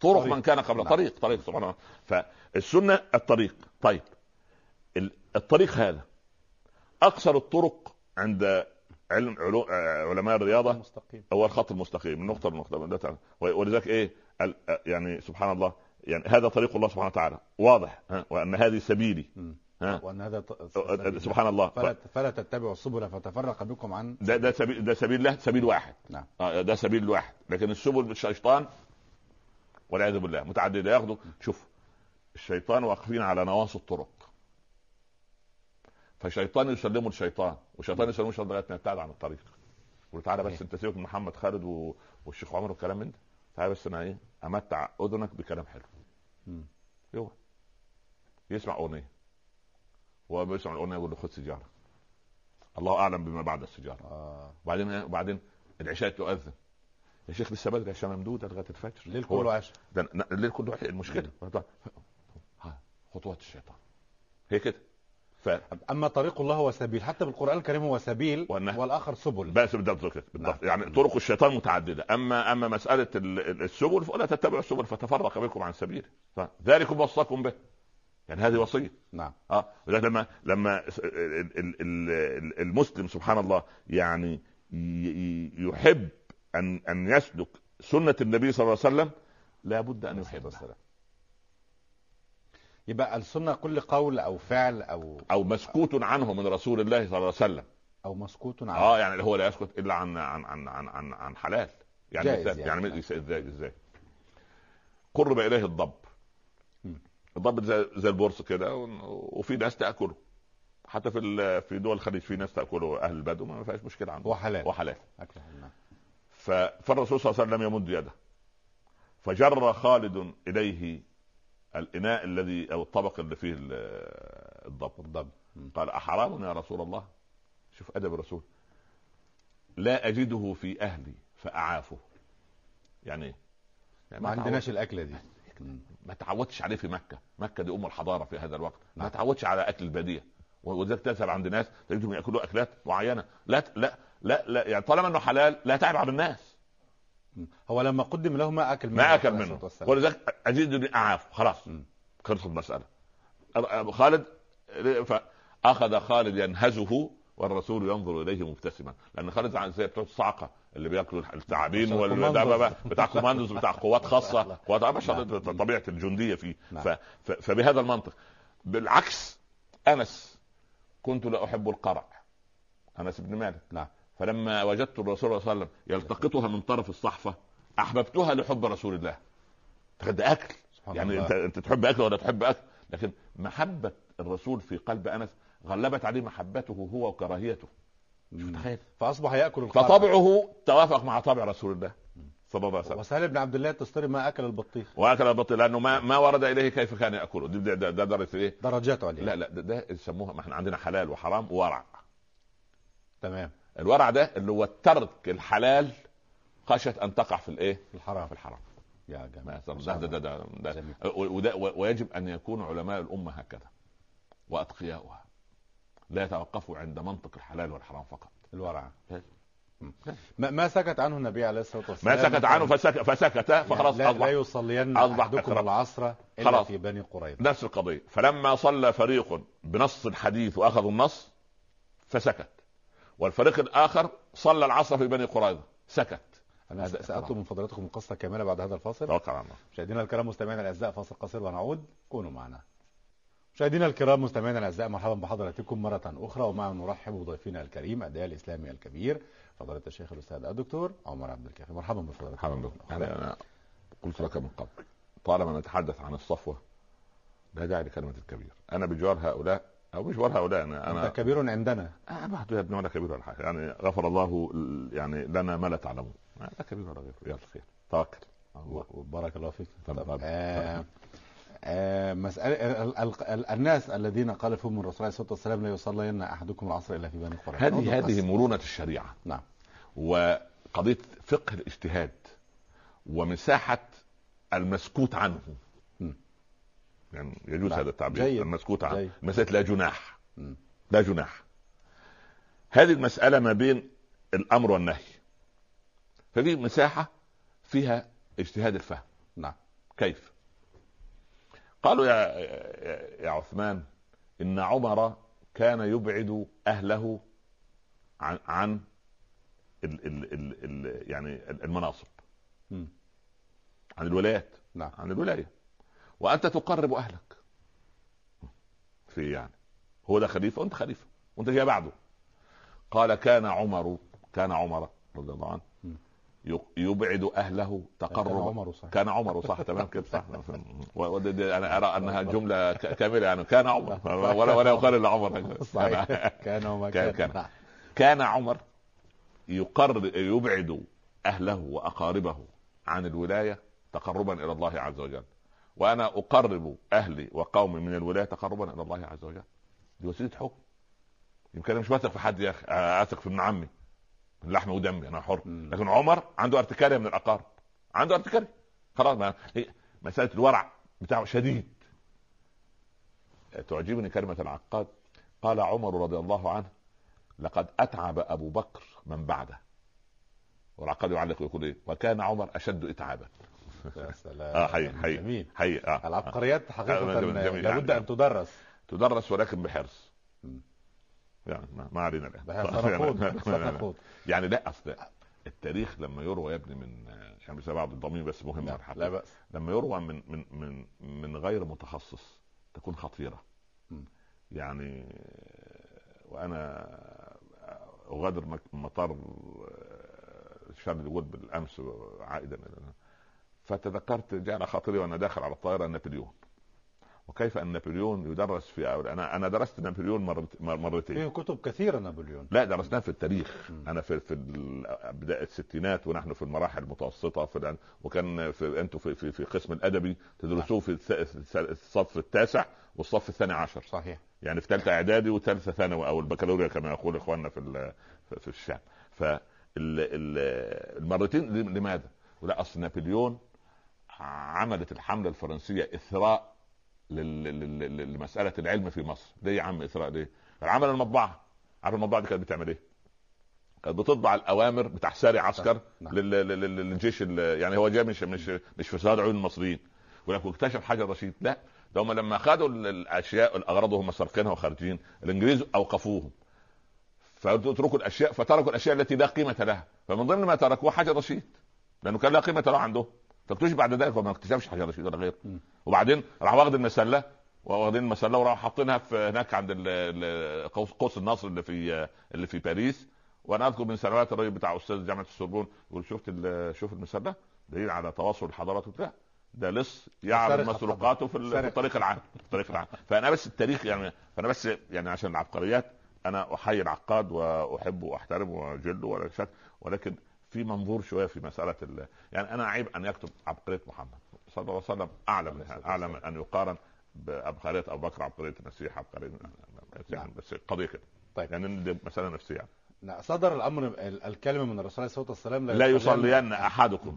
طرق طريق. من كان قبل. نعم. طريق طريق سبحان الله. فالسنة الطريق. طيب. الطريق هذا. اقصر الطرق عند علم علو... علماء الرياضة المستقيم. هو الخط المستقيم من نقطه لنقطه ولذلك إيه؟ يعني سبحان الله يعني هذا طريق الله سبحانه وتعالى. واضح ها؟ وأن هذه سبيلي
ها؟ وأن هذا
سبحان الله.
فلا, فلا تتبعوا السبل فتفرق بكم عن
ده ده سبيل ده سبيل الله سبيل واحد.
نعم.
آه ده سبيل واحد. لكن السبل الشيطان والعياذ بالله متعدده ياخذوا شوف الشيطان واقفين على نواصي الطرق. فشيطان يسلمه الشيطان وشيطان يسلمه الشيطان لغاية ما يبتعد عن الطريق. يقول تعالى بس انت سيبك من محمد خالد. والشيخ عمر والكلام من ده. تعالى بس أنا إيه أمتع أذنك بكلام حلو. يوه. يسمع أغنية. هو بيسمع الأغنية يقول له خد سيجارة. الله أعلم بما بعد السيجارة.
آه.
وبعدين وبعدين العشاء تؤذن. يا شيخ لسه بدري عشان ممدوده لغاية الفجر.
الليل كله عشاء.
الليل كله المشكلة. خطوات الشيطان. هي كده.
ف... أما طريق الله هو سبيل. حتى بالقرآن الكريم هو سبيل
وأنه...
والآخر سبل.
بس بالضبط بالضبط نعم. يعني طرق الشيطان متعددة. اما أما مسألة السبل فلا تتبعوا السبل فتفرق بكم عن سبيله فذلكم وصاكم به. يعني هذه وصية.
نعم.
آه. لما لما المسلم سبحان الله يعني يحب ان أن يسلك سنة النبي صلى الله عليه وسلم لابد أن يحبها
يبقى السنة كل قول أو فعل أو
أو مسكوت عنه من رسول الله صلى الله عليه وسلم.
أو مسكوت عنه.
آه يعني هو لا يسكت إلا عن عن عن عن عن, عن حلال.
يعني جائز يعني,
يعني. إزاي إزاي قرب إليه الضب. الضب زي, زي البورصة كده وفي ناس تأكله. حتى في في دول الخليج في ناس تأكله أهل البدو ما فيهاش مشكلة عنده.
وحلال
وحلال
حلال.
فالرسول صلى الله عليه وسلم لم يمد يده. فجر خالد إليه الإناء الذي أو الطبق اللي فيه الضب
الضب
قال أحرام يا رسول الله؟ شوف أدب الرسول. لا أجده في أهلي فأعافه. يعني إيه
يعني ما عندناش الأكلة دي.
ما تعودش عليه في مكة. مكة دي أم الحضارة في هذا الوقت. ما نعم. تعودش على أكل البادية. ولذلك تسال عند ناس تجدهم يأكلوا أكلات معينة. لا لا لا, لا يعني طالما إنه حلال لا تعب على الناس.
هو لما قدم له ما أكل
منه ما أكل منه. ولذلك اجد أعاف خلاص. خلصت المسألة. خالد فاخذ خالد ينهزه والرسول ينظر إليه مبتسما. لأن خالد زي بتوع الصعقة اللي بيأكلوا الثعابين بتاع كوماندوز بتاع قوات خاصة. قوات طبيعة الجندية فيه نعم. فبهذا المنطق. بالعكس أنس كنت لا أحب القرع. أنس بن مالك.
نعم.
فلما وجدت الرسول صلى الله عليه وسلم يلتقطها من طرف الصحفة أحببتها لحب رسول الله. ده أكل. يعني الله. انت أنت تحب أكل ولا تحب أكل؟ لكن محبة الرسول في قلب أنس غلبت عليه محبته هو وكراهيته.
شوف تخيل. فأصبح يأكل
القرع. فطبعه توافق مع طبع رسول الله صلى الله عليه وسلم.
وسهل بن عبد الله التستري ما أكل البطيخ.
وأكل البطيخ لأنه ما ما ورد إليه كيف كان يأكله. ده ده, ده درجه إيه؟
درجات عليه.
لا لا ده, ده يسموها ما إحنا عندنا حلال وحرام وورع
تمام.
الورع ده اللي هو ترك الحلال خشيه أن تقع في الإيه؟
في الحرام.
في الحرام.
يا جماعة
ده ده ده, ده, ده. وده ويجب أن يكون علماء الأمة هكذا وأتقياؤها. لا يتوقفوا عند منطق الحلال والحرام فقط.
الورع. ما, ما سكت عنه النبي عليه الصلاة والسلام
ما سكت عنه فسكت, فسكت فخلاص
لا, لا يصلين أحدكم العصر إلا في بني قريظة.
نفس القضية. فلما صلى فريق بنص الحديث وأخذوا النص فسكت. والفريق الآخر صلى العصر في بني قريظة. سكت.
أنا ساطلب من فضلاتكم القصة كاملة بعد هذا الفاصل.
توكل على الله
مشاهدينا الكرام مستمعينا الأعزاء فاصل قصير ونعود. كونوا معنا. مشاهدينا الكرام مستمعينا الأعزاء مرحبا بحضراتكم مرة أخرى. ومع نرحب بضيفنا الكريم الداعي الإسلامي الكبير فضيلة الشيخ الأستاذ الدكتور عمر عبد الكافي. مرحبا بفضلاتكم
مرحبا بكم. يعني أنا قلت لك من قبل طالما نتحدث عن الصفوة لا داعي لكلمة الكبير. أنا بجوار هؤلاء أو مش جوار هؤلاء أنا
أنا كبير عندنا.
آه يا ابني ولا كبير ولا حاجة. يعني غفر الله يعني لنا ما لا تعلمون. لا كبير ولا غير. يلا خير توكل.
الله. بارك الله فيك. طب آه آه مسألة الناس الذين قال فيهم الرسول عليه الصلاة والسلام لا يصلين أحدكم العصر إلا في بني قريظة
هذه هذه مرونة الشريعة.
نعم.
وقضية فقه الاجتهاد ومساحة المسكوت عنه. يعني يجوز هذا التعبير.
جيد.
المسكوت عنه. مسألة لا جناح. م. لا جناح. هذه المسألة ما بين الأمر والنهي. ففي مساحة فيها اجتهاد الفهم.
نعم.
كيف؟ قالوا يا يا عثمان إن عمر كان يبعد أهله عن عن ال ال ال ال يعني المناصب.
م.
عن الولايات.
نعم.
عن الولاية. وأنت تقرب أهلك. في يعني. هو ده خليفة وأنت خليفة. وأنت جاي بعده. قال كان عمر كان عمر رضي الله عنه يبعد أهله تقربا
كان عمر صح
كان عمر صح. تمام كده صح. أنا أرى أنها جملة كاملة يعني. كان عمر. ولا ولا يقال إلا عمر.
صحيح. كان وما
كان كان, كان. عمر يقرر يبعد أهله وأقاربه عن الولاية تقربا إلى الله عز وجل. وأنا أقرب أهلي وقومي من الولاية تقربا إلى الله عز وجل. دي وسيلة حكم. يمكن أنا مش واثق في حد يا أخي أثق في ابن عمي من لحم ودمي أنا حر. لكن عمر عنده ارتكارية من الأقارب. عنده ارتكارية. خلاص ما هي مسألة الورع بتاعه شديد. تعجبني كلمة العقاد. قال عمر رضي الله عنه لقد أتعب أبو بكر من بعده. والعقاد يعلق يقول إيه؟ وكان عمر أشد اتعابا.
يا سلام.
آه حي حي
جميل.
حي آه.
العبقريات حقيقة.
جميل.
لابد أن تدرس.
تدرس ولكن بحرص. يعني ما علينا
الآن.
يعني لا أصل التاريخ لما يروى يا ابني من يعني بس بعض الضمير بس مهم
لا, لا بأس.
لما يروى من من من من غير متخصص تكون خطيرة.
م.
يعني وأنا أغادر مطار شارل دول بالأمس عائدا. فتذكرت جاء خاطري وأنا داخل على الطائرة نابليون. وكيف أن نابليون يدرس في أنا أنا درست نابليون مرت... مرتين.
في كتب كثيرة نابليون.
لا درسناه في التاريخ. م. أنا في في بدايه الستينات ونحن في المراحل المتوسطة في وكان في أنتم في, في في قسم الأدبي تدرسوه في الصف التاسع والصف الثاني عشر.
صحيح.
يعني في ثالثه إعدادي وثالثه ثانوي أو البكالوريا كما يقول إخواننا في في الشام. ف المرتين لماذا؟ ولا أصل نابليون عملت الحملة الفرنسية إثراء لمسألة العلم في مصر. ليه يا عم إثراء؟ ليه؟ عمل المطبعة. عارف المطبعة دي كانت بتعمل إيه؟ كانت بتطبع الأوامر بتاع ساري عسكر
نعم.
للجيش يعني هو جاي مش مش مش في صدر عيون المصريين. ولكن اكتشف حاجة رشيد. لا ده هم لما خدوا الأشياء الاغراض وهم سارقينها وخارجين. الإنجليز أوقفوهم. فتركوا الأشياء فتركوا الأشياء التي لا قيمة لها. فمن ضمن ما تركوه حجر رشيد. لأنه كان لا قيمة له عندهم. فاكتشف بعد ذلك وما اكتشفش حجر رشيد ولا غيره وبعدين راح واخد المسلة واخدين المسلة وراحوا حاطينها في هناك عند قوس النصر اللي في اللي في باريس. وأنا أذكر من سنوات الراجل بتاع أستاذ جامعة السوربون يقول شفت شوف المسلة؟ دليل على تواصل الحضارات وبتاع. ده لص يعرض مسروقاته في, في الطريق العام الطريق العام. فأنا بس التاريخ يعني فأنا بس يعني عشان العبقريات أنا أحيي العقاد وأحبه وأحترمه وأجله ولا شك ولكن في منظور شوية في مسألة ال... يعني أنا عيب أن يكتب عبقرية محمد. صلى الله عليه وسلم أعلم أعلم أن يقارن بعبقريه ابو بكر عبقرية المسيح عبقرية يعني بس قضية كده.
طيب.
يعني دي مسألة نفسية.
يعني. صدر الأمر الكلمة من الرسول عليه الصلاة والسلام
لا, لا يصلين أحدكم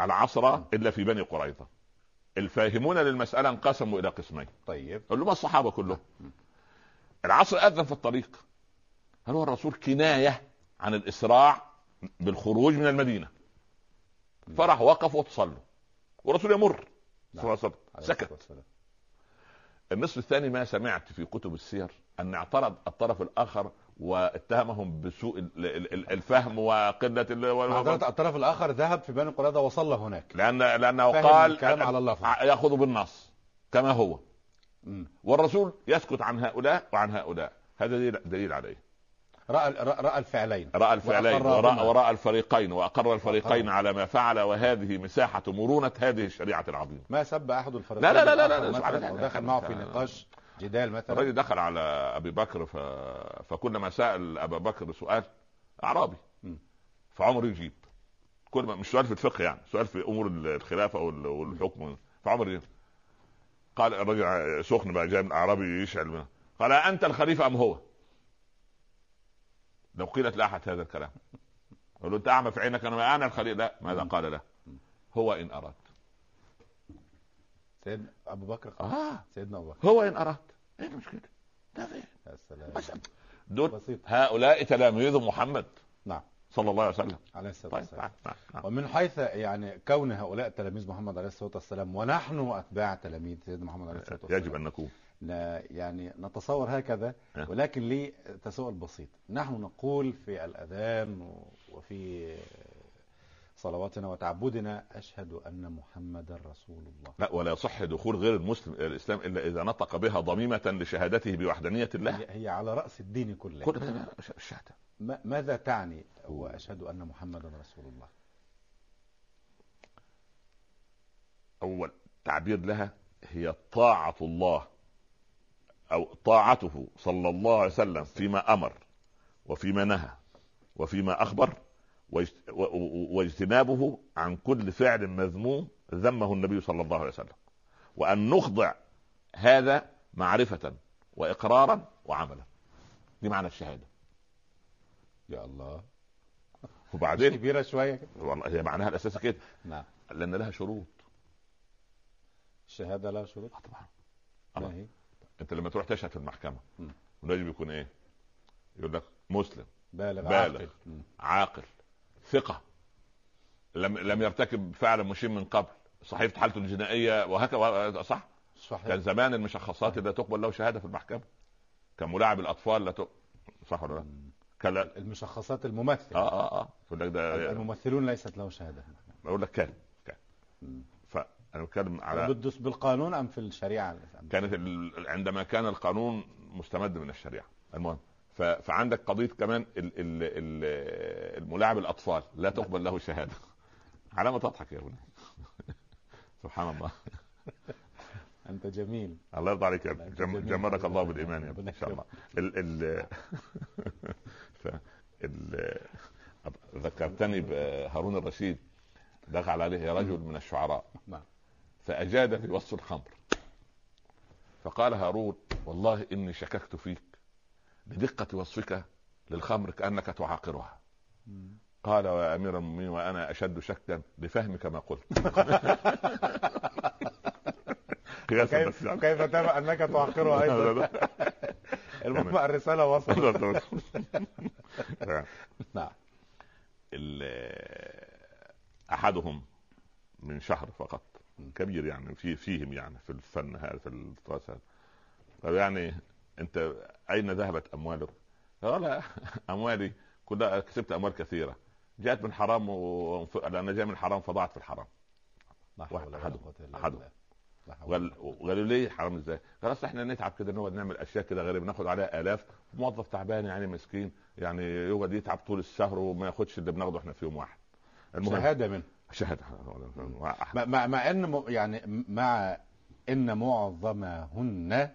العصر إلا في بني قريظة. الفاهمون للمسألة انقسموا إلى قسمين.
طيب.
قال لهم الصحابة كلهم. العصر أذن في الطريق. هل هو الرسول كناية عن الإسراع؟ بالخروج من المدينة. فراح وقف وتصلوا. والرسول يمر. صلى الله عليه وسلم. سكت. النصف الثاني ما سمعت في كتب السير أن اعترض الطرف الآخر واتهمهم بسوء الفهم وقلة
الطرف الآخر ذهب في بني قريظة وصلى هناك.
لأن لأنه قال
الكلام على اللفظ.
يأخذ بالنص كما هو. م. والرسول يسكت عن هؤلاء وعن هؤلاء. هذا دليل, دليل عليه.
رأى راى الفعلين.
رأى الفعلين وراى, ورأى الفريقين وأقر الفريقين على ما فعل وهذه مساحة مرونة هذه الشريعة العظيمة.
ما سب أحد الفريقين
لا لا لا لا, لا,
لا ودخل معه في نقاش جدال مثلا.
الرجل دخل على أبي بكر ف... فكلما سأل أبا بكر سؤال أعرابي فعمر يجيب. كل ما مش سؤال في الفقه يعني سؤال في أمور الخلافة والحكم. فعمر يجيب. قال الرجل سخن بقى جاي من أعرابي يشعل قال أنت الخليفة أم هو؟ لو قيلت لأحد هذا الكلام قال له انت اعمى في عينك أنا أنا الخليفه لا ماذا قال له؟ هو إن أراد
سيدنا أبو بكر
آه
سيدنا أبو بكر
هو إن أراد إيه المشكلة؟ ده فين؟ يا سلام دول بسيط. هؤلاء تلاميذ محمد
نعم
صلى الله عليه وسلم
عليه الصلاة طيب، والسلام طيب. نعم. نعم. ومن حيث يعني كون هؤلاء تلاميذ محمد عليه الصلاة والسلام ونحن أتباع تلاميذ سيدنا محمد عليه الصلاة والسلام
يجب أن نكون
يعني نتصور هكذا ولكن لي تساؤل بسيط. نحن نقول في الأذان وفي صلواتنا وتعبدنا أشهد أن محمدا رسول الله.
لا ولا يصح دخول غير المسلم إلى الإسلام إلا إذا نطق بها ضميمة لشهادته بوحدانية الله.
هي على رأس الدين كله.
كل الشهادة
ماذا تعني وأشهد أن محمدا رسول الله؟
أول تعبير لها هي طاعة الله. أو طاعته صلى الله عليه وسلم فيما أمر وفيما نهى وفيما أخبر واجتنابه عن كل فعل مذموم ذمه النبي صلى الله عليه وسلم. وأن نخضع هذا معرفة وإقرارا وعملا. دي معنى الشهادة.
يا الله.
وبعدين
كبيرة شوية
والله هي معناها الأساسي كده. نعم. لأن لها شروط.
الشهادة لها شروط؟
آه طبعا. ما هي؟ انت لما تروح تشهد في المحكمة ولازم يكون إيه؟ يقول لك مسلم
بالغ,
بالغ عاقل, عاقل ثقة. لم لم يرتكب فعلا مشين من قبل. صحيفه حالته الجنائية وهكذا صح؟ صحيح. كان زمان المشخصات لا تقبل له شهادة في المحكمة كان ملاعب الأطفال لا تقبل صح ولا لا؟
كلا المشخصات الممثل
آه آه آه.
لك ده الممثلون ليست له شهادة
بقول لك كان كان. فانا بتكلم على
بدس بالقانون أم في الشريعة؟
كانت عندما كان القانون مستمد من الشريعة. المهم فعندك قضية كمان الملاعب الأطفال. لا تقبل له شهادة. على ما تضحك يا ابني سبحان الله.
أنت جميل.
الله يرضى عليك يا ابني جمرك الله بالإيمان يا ابني إن شاء الله. ال ال ف ال ذكرتني بهارون الرشيد. دخل عليه رجل من الشعراء. نعم. فأجاد في وصف الخمر. فقال هارون والله إني شككت فيك. بدقة وصفك للخمر كأنك تعاقرها. قال يا أمير المؤمنين وأنا أشد شكا لفهمك ما قلت.
كيف, كيف ترى أنك تعاقرها أيضا؟ المهم الرسالة وصلت.
نعم. أحدهم من شهر فقط. كبير يعني في فيهم يعني في الفن هذا في الدراسة طيب يعني أنت أين ذهبت أموالك؟ قال أموالي كلها كسبت أموال كثيرة. جاءت من حرام و... لأن جاء من حرام فضاعت في الحرام. احدهم أحدهم. قالوا ليه حرام إزاي؟ قال أصل إحنا نتعب كده نقعد نعمل أشياء كده غريبة ناخد عليها آلاف. موظف تعبان يعني مسكين يعني يقعد يتعب طول الشهر وما ياخدش اللي بناخده إحنا في يوم واحد.
المهم شهادة منه.
شهادة.
مع, مع إن يعني مع إن معظمهن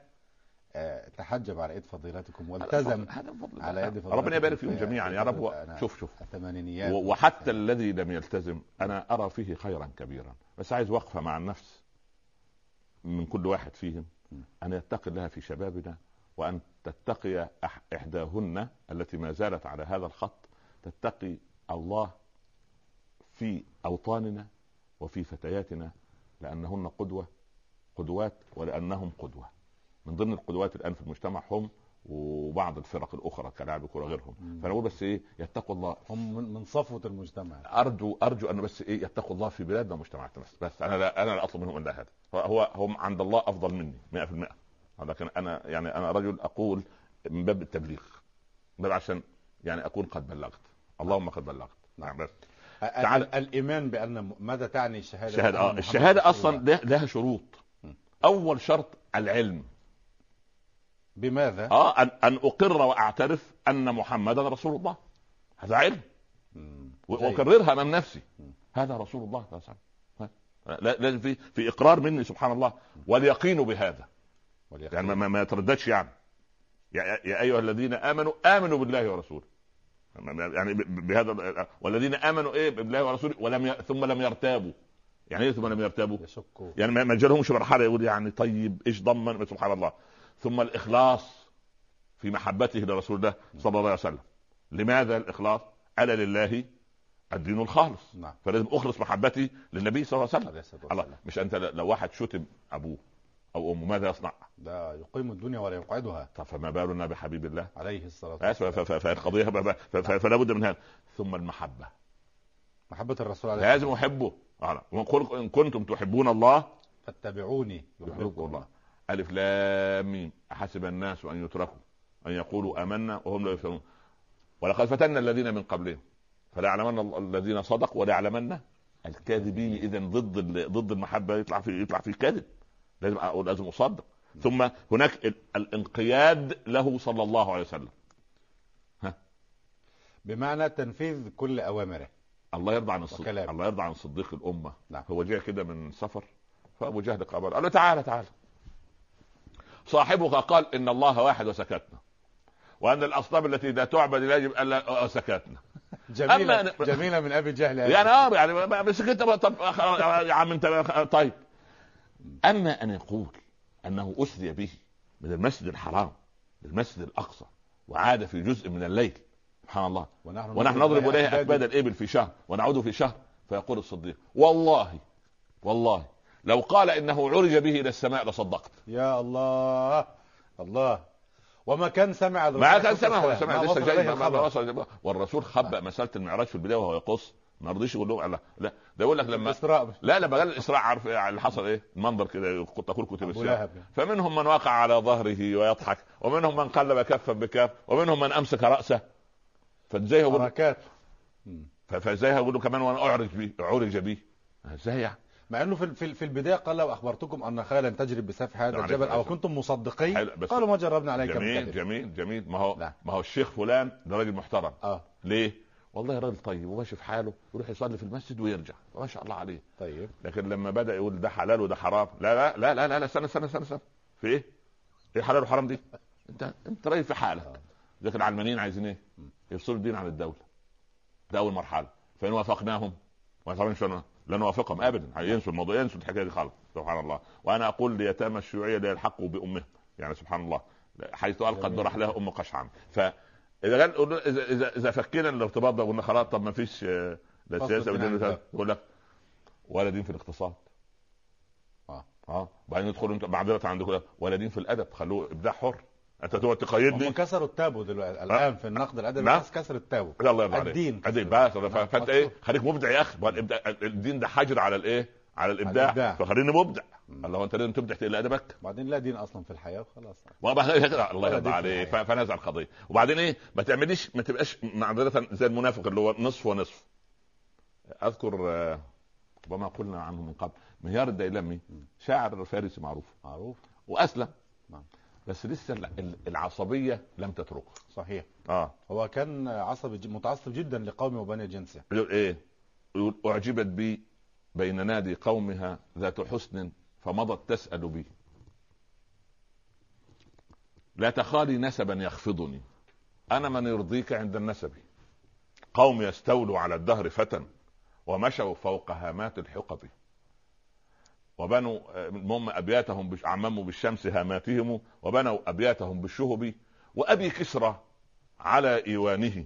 آه، تحجب على إيد فضيلتكم والتزم
على يد فضيلتكم ربنا يبارك فيهم جميعا يا رب. شوف شوف.
الثمانينيات
وحتى الذي لم يلتزم أنا أرى فيه خيرا كبيرا. بس عايز وقفة مع النفس من كل واحد فيهم. أن يتقي الله في شبابنا وأن تتقي إحداهن التي ما زالت على هذا الخط. تتقي الله في أوطاننا وفي فتياتنا لأنهن قدوة قدوات ولأنهم قدوة. من ضمن القدوات الآن في المجتمع هم وبعض الفرق الأخرى كلاعب كوره غيرهم. فأنا بقول بس إيه يتقوا الله.
هم من صفوة المجتمع.
أرجو أرجو أن بس إيه يتقوا الله في بلادنا ومجتمعاتنا بس, بس أنا لا أنا لا أطلب منهم إلا هذا. هو هم عند الله أفضل مني 100% لكن أنا يعني أنا رجل أقول من باب التبليغ عشان يعني أكون قد بلغت. اللهم قد بلغت.
نعم بس. تعال. الإيمان بأن ماذا تعني الشهادة؟
الشهادة آه الشهادة أصلا لها شروط. أول شرط العلم.
بماذا؟
آه ان أن أقر وأعترف أن محمدا رسول الله. هذا علم. واكررها امام نفسي. هذا رسول الله صلى الله عليه وسلم. لازم في في إقرار مني سبحان الله. واليقين بهذا. واليقين. يعني ما, ما يترددش يعني. يا, يا أيها الذين آمنوا آمنوا بالله ورسوله. يعني بهذا والذين آمنوا إيه بالله ورسوله ولم ي... ثم لم يرتابوا. يعني إيه ثم لم يرتابوا؟ يشكوا. يعني ما جالهمش مرحله يقول يعني طيب إيش ضمن؟ سبحان الله. ثم الإخلاص في محبته لرسول الله صلى الله عليه وسلم. لماذا الإخلاص؟ ألا لله الدين الخالص. نعم. فلازم أخلص محبتي للنبي صلى الله عليه وسلم. الله مش أنت لو واحد شتم أبوه أو أمه ماذا يصنع؟
ده يقيم الدنيا ولا يقعدها.
طب فما بالنا بحبيب الله.
عليه الصلاة والسلام
فالقضية فلا بد من هذا. ثم المحبة.
محبة الرسول عليه
لازم أحبه. إن كنتم تحبون الله
فاتبعوني.
يحببكم الله. ألف لام ميم. أحسب الناس أن يتركوا أن يقولوا آمنا وهم لا يفتنون ولقد فتنا الذين من قبلهم. فلا يعلمن الذين صدقوا ولا يعلمن الكاذبين اذا ضد ضد المحبة. يطلع في يطلع في كذب لازم لازم أصدق. ثم هناك الانقياد له صلى الله عليه وسلم.
ها. بمعنى تنفيذ كل أوامره.
الله يرضى عن الصديق. الله يرضى عن صديق الأمة. نعم. هو جاء كده من سفر فأبو جهل قابل قال له تعالى تعالى صاحبك قال إن الله واحد وسكتنا وأن الأصنام التي لا تعبد لا يجب ألا سكتنا.
جميلة أما جميلة من أبي جهل
يعني آه يعني سكت طب يا عم أنت طيب. أما أن يقول أنه اسري به من المسجد الحرام للمسجد الأقصى وعاد في جزء من الليل سبحان الله. ونحن, ونحن نضرب إليه أكباد الإبل في شهر ونعود في شهر فيقول الصديق والله والله لو قال إنه عرج به إلى السماء لصدقت.
يا الله الله. وما كان سمع
ما كان سمع سمع لسه جاي والرسول خبأ مسألة المعراج في البداية وهو يقص. ما رضيش يقول لهم لا لا ده يقول لك لما الإسراء لا لما قال الإسراء عارف إيه؟ اللي حصل إيه؟ المنظر كده تقول كتب السيره فمنهم من وقع على ظهره ويضحك ومنهم من قلب كفا بكف ومنهم من أمسك رأسه. فإزاي هو
حركات.
فإزاي هقول له كمان وأنا أعرج بيه أعرج بيه إزاي يعني؟
مع إنه في في البداية قال لو أخبرتكم أن خيلا تجري بسفح هذا الجبل أو كنتم مصدقين قالوا ما جربنا عليك
جميل جميل جميل. ما هو لا. ما هو الشيخ فلان ده راجل محترم. آه. ليه؟ والله راجل طيب وماشي في حاله يروح يصلي في المسجد ويرجع. ما شاء الله عليه.
طيب.
لكن لما بدأ يقول ده حلال وده حرام لا لا لا لا لا, لا استنى استنى استنى في إيه؟ إيه حلال وحرام دي؟ أنت أنت راجل في حالك. آه. لكن العلمانيين عايزين إيه؟ يفصلوا الدين عن الدولة. ده أول مرحلة. فإن وافقناهم وطبعا لا نوافقهم ابدا. ينسوا الموضوع ينسوا الحكاية دي خالص. سبحان الله. وأنا أقول ليتامى الشيوعية لا يلحقوا بامهم يعني سبحان الله. حيث ألقت برحلها أم قشعم ف إذا قال اذا اذا فكينا الارتباط ده وقلنا خلاص طب ما فيش آه، لا سياسة يقول لك ولا دين في الاقتصاد. آه. آه. بعدين يدخلوا انت معذره عندكم ولا دين في الأدب. خلوه إبداع حر. أنت تقعد تقيدني
هم كسروا التابو دلوقتي. الآن في النقد الأدبي نعم. كسر التابو.
الله يرضى عليك الدين الدين بس. فأنت إيه؟ خليك مبدع يا أخي. الدين ده حجر على الإيه؟ على الإبداع, الإبداع. فخليني مبدع. الله انت لازم تبدع تقل ادبك.
بعدين لا دين أصلا في الحياة وخلاص.
الله يرضى عليك. فنزع القضية وبعدين إيه؟ ما تعمليش ما تبقاش معذرة زي المنافق اللي هو نصف ونصف. أذكر آه، ربما قلنا عنه من قبل مهيار الديلمي شاعر فارسي معروف.
معروف.
وأسلم. نعم. بس لسه العصبية لم تتركه
صحيح. آه. هو كان عصبي متعصب جدا لقومه وبني جنسه
يقول إيه؟ يقول أعجبت بي بين نادي قومها ذات حسن فمضت تسأل بي لا تخالي نسبا يخفضني. أنا من يرضيك عند النسب. قوم يستولوا على الدهر فتى ومشوا فوق هامات الحقب. وبنوا المهم أبياتهم عمموا بالشمس هاماتهم وبنوا أبياتهم بالشهب. وأبي كسرى على إيوانه.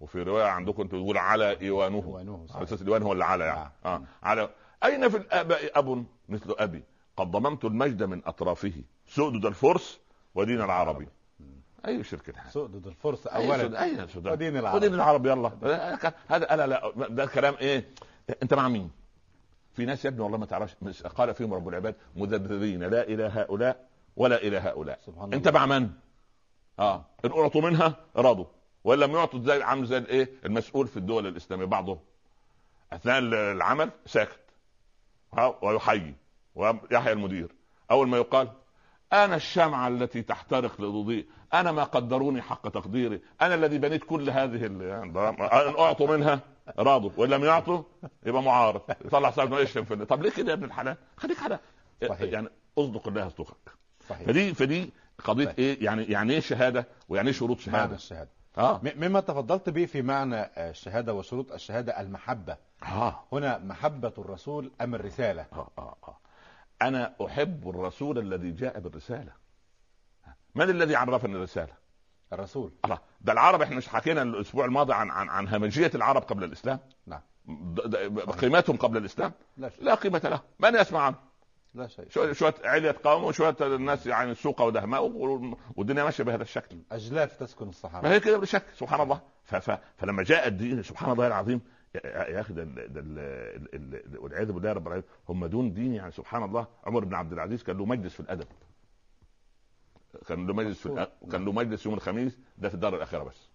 وفي رواية عندكم تقول على إيوانه. على أساس الإيوان هو اللي على يعني. آه. آه. على أين في الاباء أب مثل أبي؟ قد ضممت المجد من أطرافه. سؤدد الفرس ودين العربي. أي شركه
سؤدد الفرس اولا.
أي ودين العربي. ودين العربي يلا. هذا أنا لا ده الكلام إيه؟ أنت مع مين؟ في ناس يا ابني والله ما تعرفش. قال فيهم رب العباد مذبذبين. لا إلى هؤلاء ولا إلى هؤلاء. سبحان أنت مع من؟ آه. إن أعطوا منها رضوا. وإن لم يعطوا زي عامل زي الايه المسؤول في الدول الإسلامية بعضهم أثناء العمل ساكت. ويحيي ويحيى المدير. أول ما يقال أنا الشمعة التي تحترق لتضيء أنا ما قدروني حق تقديري أنا الذي بنيت كل هذه إن أعطوا منها راضوا وإن لم يعطوا يبقى معارض. يطلع صاحبه يشتم في طب ليه كده يا ابن الحلال؟ خليك حلال. يعني أصدق الله يصدقك صحيح. فدي فدي قضية صحيح. إيه؟ يعني يعني إيه شهادة؟ ويعني إيه شروط شهادة؟
معنى الشهادة؟ آه. مما تفضلت به في معنى الشهادة وشروط الشهادة المحبة. آه. هنا محبة الرسول أم الرسالة؟
آه آه آه. أنا أحب الرسول الذي جاء بالرسالة. من الذي عرفني الرسالة؟
الرسول.
الله ده العرب إحنا مش حكينا الأسبوع الماضي عن عن عن همجية العرب قبل الإسلام.
نعم.
قيمتهم قبل الإسلام؟ لا, لا قيمة له من يسمع عنه؟ لا شيء. شوية شوية علية قوم وشويه الناس يعني سوقه ودهماء والدنيا ماشية بهذا الشكل.
اجلاف تسكن الصحابه
ما هي كده بالشكل سبحان الله. فلما جاء الدين سبحان الله العظيم يا أخي ده والعياذ بالله رب العالمين هم دون دين يعني سبحان الله. عمر بن عبد العزيز كان له مجلس في الأدب. كان له مجلس في كان له مجلس يوم الخميس ده في الدار الاخره بس.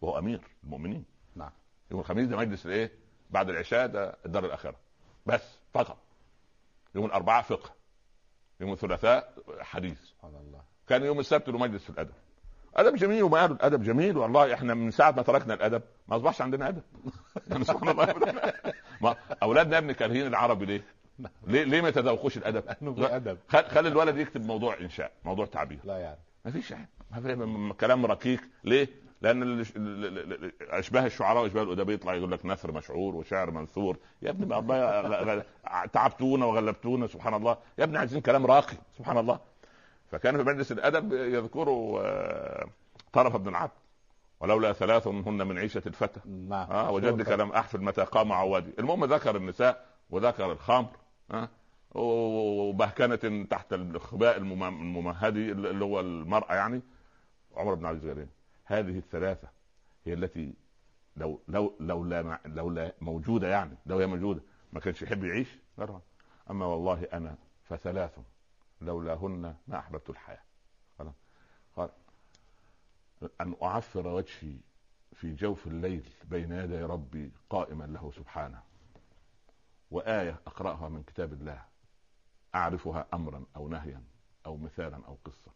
وهو أمير المؤمنين.
نعم.
يوم الخميس ده مجلس الإيه؟ بعد العشاء ده الدار الاخره بس فقط. يوم الأربعاء فقه يوم الثلاثاء حديث. سبحان الله. كان يوم السبت له مجلس في الأدب. أدب جميل وما قالوا الادب جميل والله إحنا من ساعة ما تركنا الأدب ما أصبحش عندنا أدب. يعني سبحان الله. ما أولادنا ابني كارهين العربي ليه؟ ليه ليه ما يتذوقوش الأدب؟
لأنه أدب.
خلي الولد يكتب موضوع إنشاء موضوع تعبير.
لا يعني.
ما فيش يعني. ما في كلام ركيك ليه؟ لأن أشباه الشعراء وأشباه الأدباء يطلع يقول لك نثر مشعور وشعر منثور. يا ابني الله تعبتونا وغلبتونا سبحان الله. يا ابني عايزين كلام راقي سبحان الله. فكان في مجلس الأدب يذكروا آه، طرف بن العبد. ولولا ثلاث هن من عيشة الفتى. نعم آه وجدك لم احفل متى قام عوادي. المهم ذكر النساء وذكر الخمر آه وبهكنة تحت الخباء الممهدي اللي هو المرأة يعني عمر بن عبد العزيز هذه الثلاثة هي التي لو لو لولا لولا موجودة يعني لو هي موجودة ما كانش يحب يعيش أما والله أنا فثلاث لولاهن ما أحببت الحياة. قال أن أعفر وجهي في جوف الليل بين يدي ربي قائما له سبحانه. وآية أقرأها من كتاب الله. أعرفها أمرا أو نهيا أو مثالا أو قصة.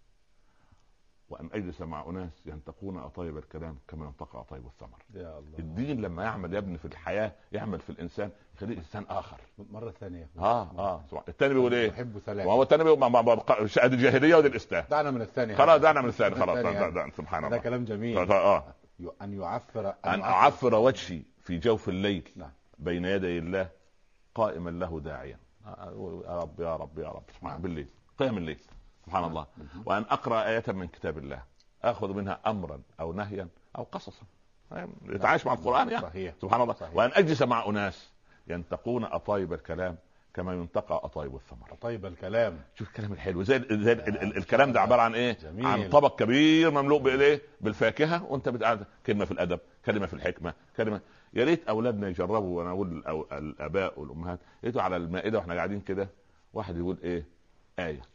وأن أجلس مع أناس ينتقون أطيب الكلام كما ينتقى أطيب الثمر. يا الله. الدين لما يعمل يا ابني في الحياة يعمل في الإنسان يخليه إنسان آخر.
مرة ثانية
آه آه. الثاني بيقول إيه؟
يحب ثلاثة
وهو الثاني بيقول ادي الجاهلية ودي الإسلام.
دعنا من الثاني
خلاص دعنا من الثاني خلاص سبحان الله.
هذا كلام جميل.
آه.
أن يعفر
أن, أعفر وجهي في جوف الليل نعم. بين يدي الله قائما له داعيا. يا رب يا رب يا رب. بالليل قيام الليل. سبحان الله. وأن أقرأ آية من كتاب الله. أخذ منها امرا أو نهيا أو قصصا. يتعايش مع القرآن يعني. صحيح. سبحان الله. صحيح. وأن أجلس مع أناس ينتقون أطايب الكلام كما ينتقى أطايب الثمر
أطايب الكلام.
شوف الكلام الحلو. زي, زي الكلام ده عبارة عن إيه؟ جميل. عن طبق كبير مملوء بالايه بالفاكهة. وأنت بتقعد كلمة في الأدب كلمة في الحكمة كلمة. يا ريت أولادنا يجربوا وأنا أقول الأباء والأمهات يا على المائدة وإحنا قاعدين كده. واحد يقول إيه؟ آية.